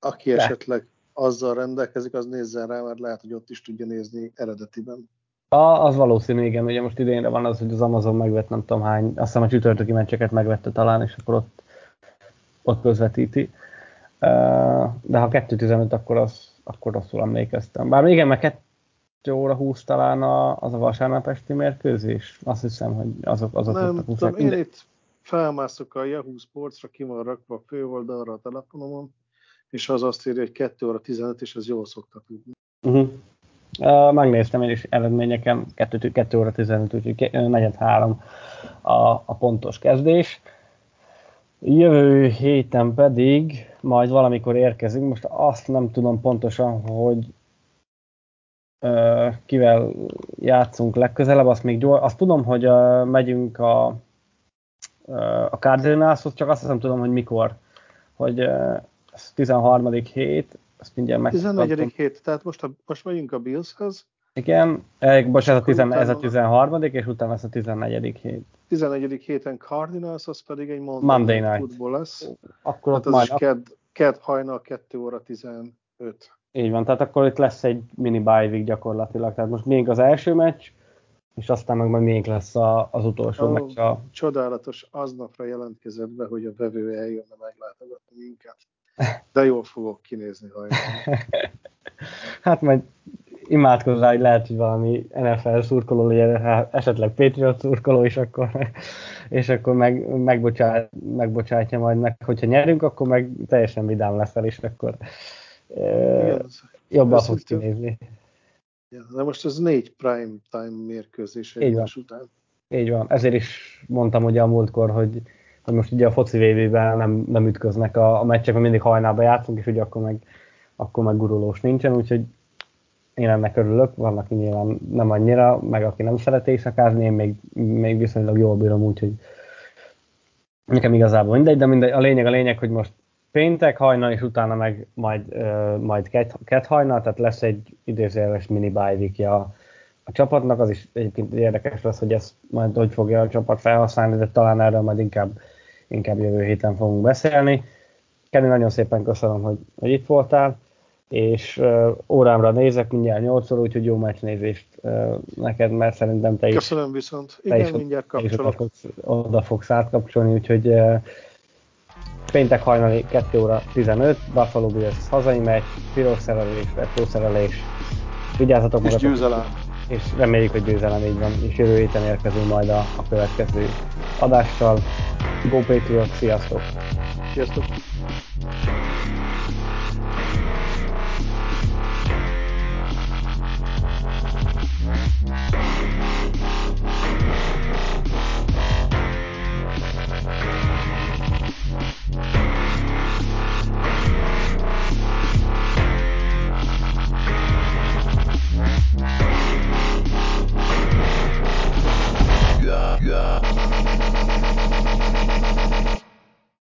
aki De. esetleg azzal rendelkezik, az nézzen rá, mert lehet, hogy ott is tudja nézni eredetiben. A, az valószínű, igen. Ugye most idénre van az, hogy az Amazon megvett nem tudom hány, azt hiszem a csütörtöki meccseket megvette talán, és akkor ott, ott közvetíti. De ha 2.15, akkor, az, akkor rosszul emlékeztem. Bár igen, mert 2 óra 20 talán a, az a vasárnap esti mérkőzés. Azt hiszem, hogy azok, azok nem, tudom, én itt felmászok a Yahoo Sportsra, ki van rakva a főoldalra a telefonomon, és az azt írja, hogy 2 óra 15, és ez jól szokta tudni. Uh-huh. Uh, megnéztem én is eredményeken, 2, 2 óra 15, úgyhogy negyed 3 a, a pontos kezdés. Jövő héten pedig majd valamikor érkezünk, most azt nem tudom pontosan, hogy uh, kivel játszunk legközelebb, azt még gyors, azt tudom, hogy uh, megyünk a, a Cardinalshoz, csak azt nem tudom, hogy mikor, hogy uh, 13. hét, azt mindjárt meg. 14. hét, tehát most, a, most megyünk a Billshez. Igen, bocs, ez a, tizen, ez a 13. és utána ez a 14. hét. 14. héten Cardinals, az pedig egy Monday, Monday Night Football lesz. Akkor hát az is ked, ked hajnal 2 óra 15. Így van, tehát akkor itt lesz egy mini bye gyakorlatilag. Tehát most még az első meccs, és aztán meg majd még lesz a, az utolsó oh, meccs. A... Csodálatos, aznapra jelentkezett be, hogy a vevő eljönne meglátogatni minket. De jól fogok kinézni hajnal. hát majd imádkozz rá, hogy lehet, hogy valami NFL szurkoló legyen, hát esetleg Patriot szurkoló is akkor, és akkor meg, megbocsát, megbocsátja majd meg, hogyha nyerünk, akkor meg teljesen vidám leszel, és akkor Igen, jobban fogsz kinézni. Ja, de most ez négy prime time mérkőzés egymás után. Így van, ezért is mondtam ugye a múltkor, hogy, hogy most ugye a foci vb nem, nem ütköznek a, a meccsek, mert mindig hajnalba játszunk, és ugye akkor meg, akkor meg gurulós nincsen, úgyhogy én ennek örülök, vannak nyilván nem annyira, meg aki nem szeret éjszakázni, én még, még viszonylag jól bírom, úgyhogy nekem igazából mindegy, de mindegy, a lényeg a lényeg, hogy most péntek hajnal, és utána meg majd, uh, majd kett, kett hajnal, tehát lesz egy idézőjeles mini bye a, a csapatnak, az is egyébként érdekes lesz, hogy ezt majd hogy fogja a csapat felhasználni, de talán erről majd inkább, inkább jövő héten fogunk beszélni. Kenny, nagyon szépen köszönöm, hogy, hogy itt voltál és uh, órámra nézek, mindjárt 8 óra, úgyhogy jó meccsnézést uh, neked, mert szerintem te is... Köszönöm viszont. Igen, is, mindjárt kapcsolok. Oda fogsz, átkapcsolni, úgyhogy péntek hajnali 2 óra 15, Buffalo Bills hazai meccs, piros szerelés, retro szerelés. Vigyázzatok És győzelem. És reméljük, hogy győzelem így van, és jövő héten érkezünk majd a, a következő adással. Go Patriot, sziasztok! Sziasztok!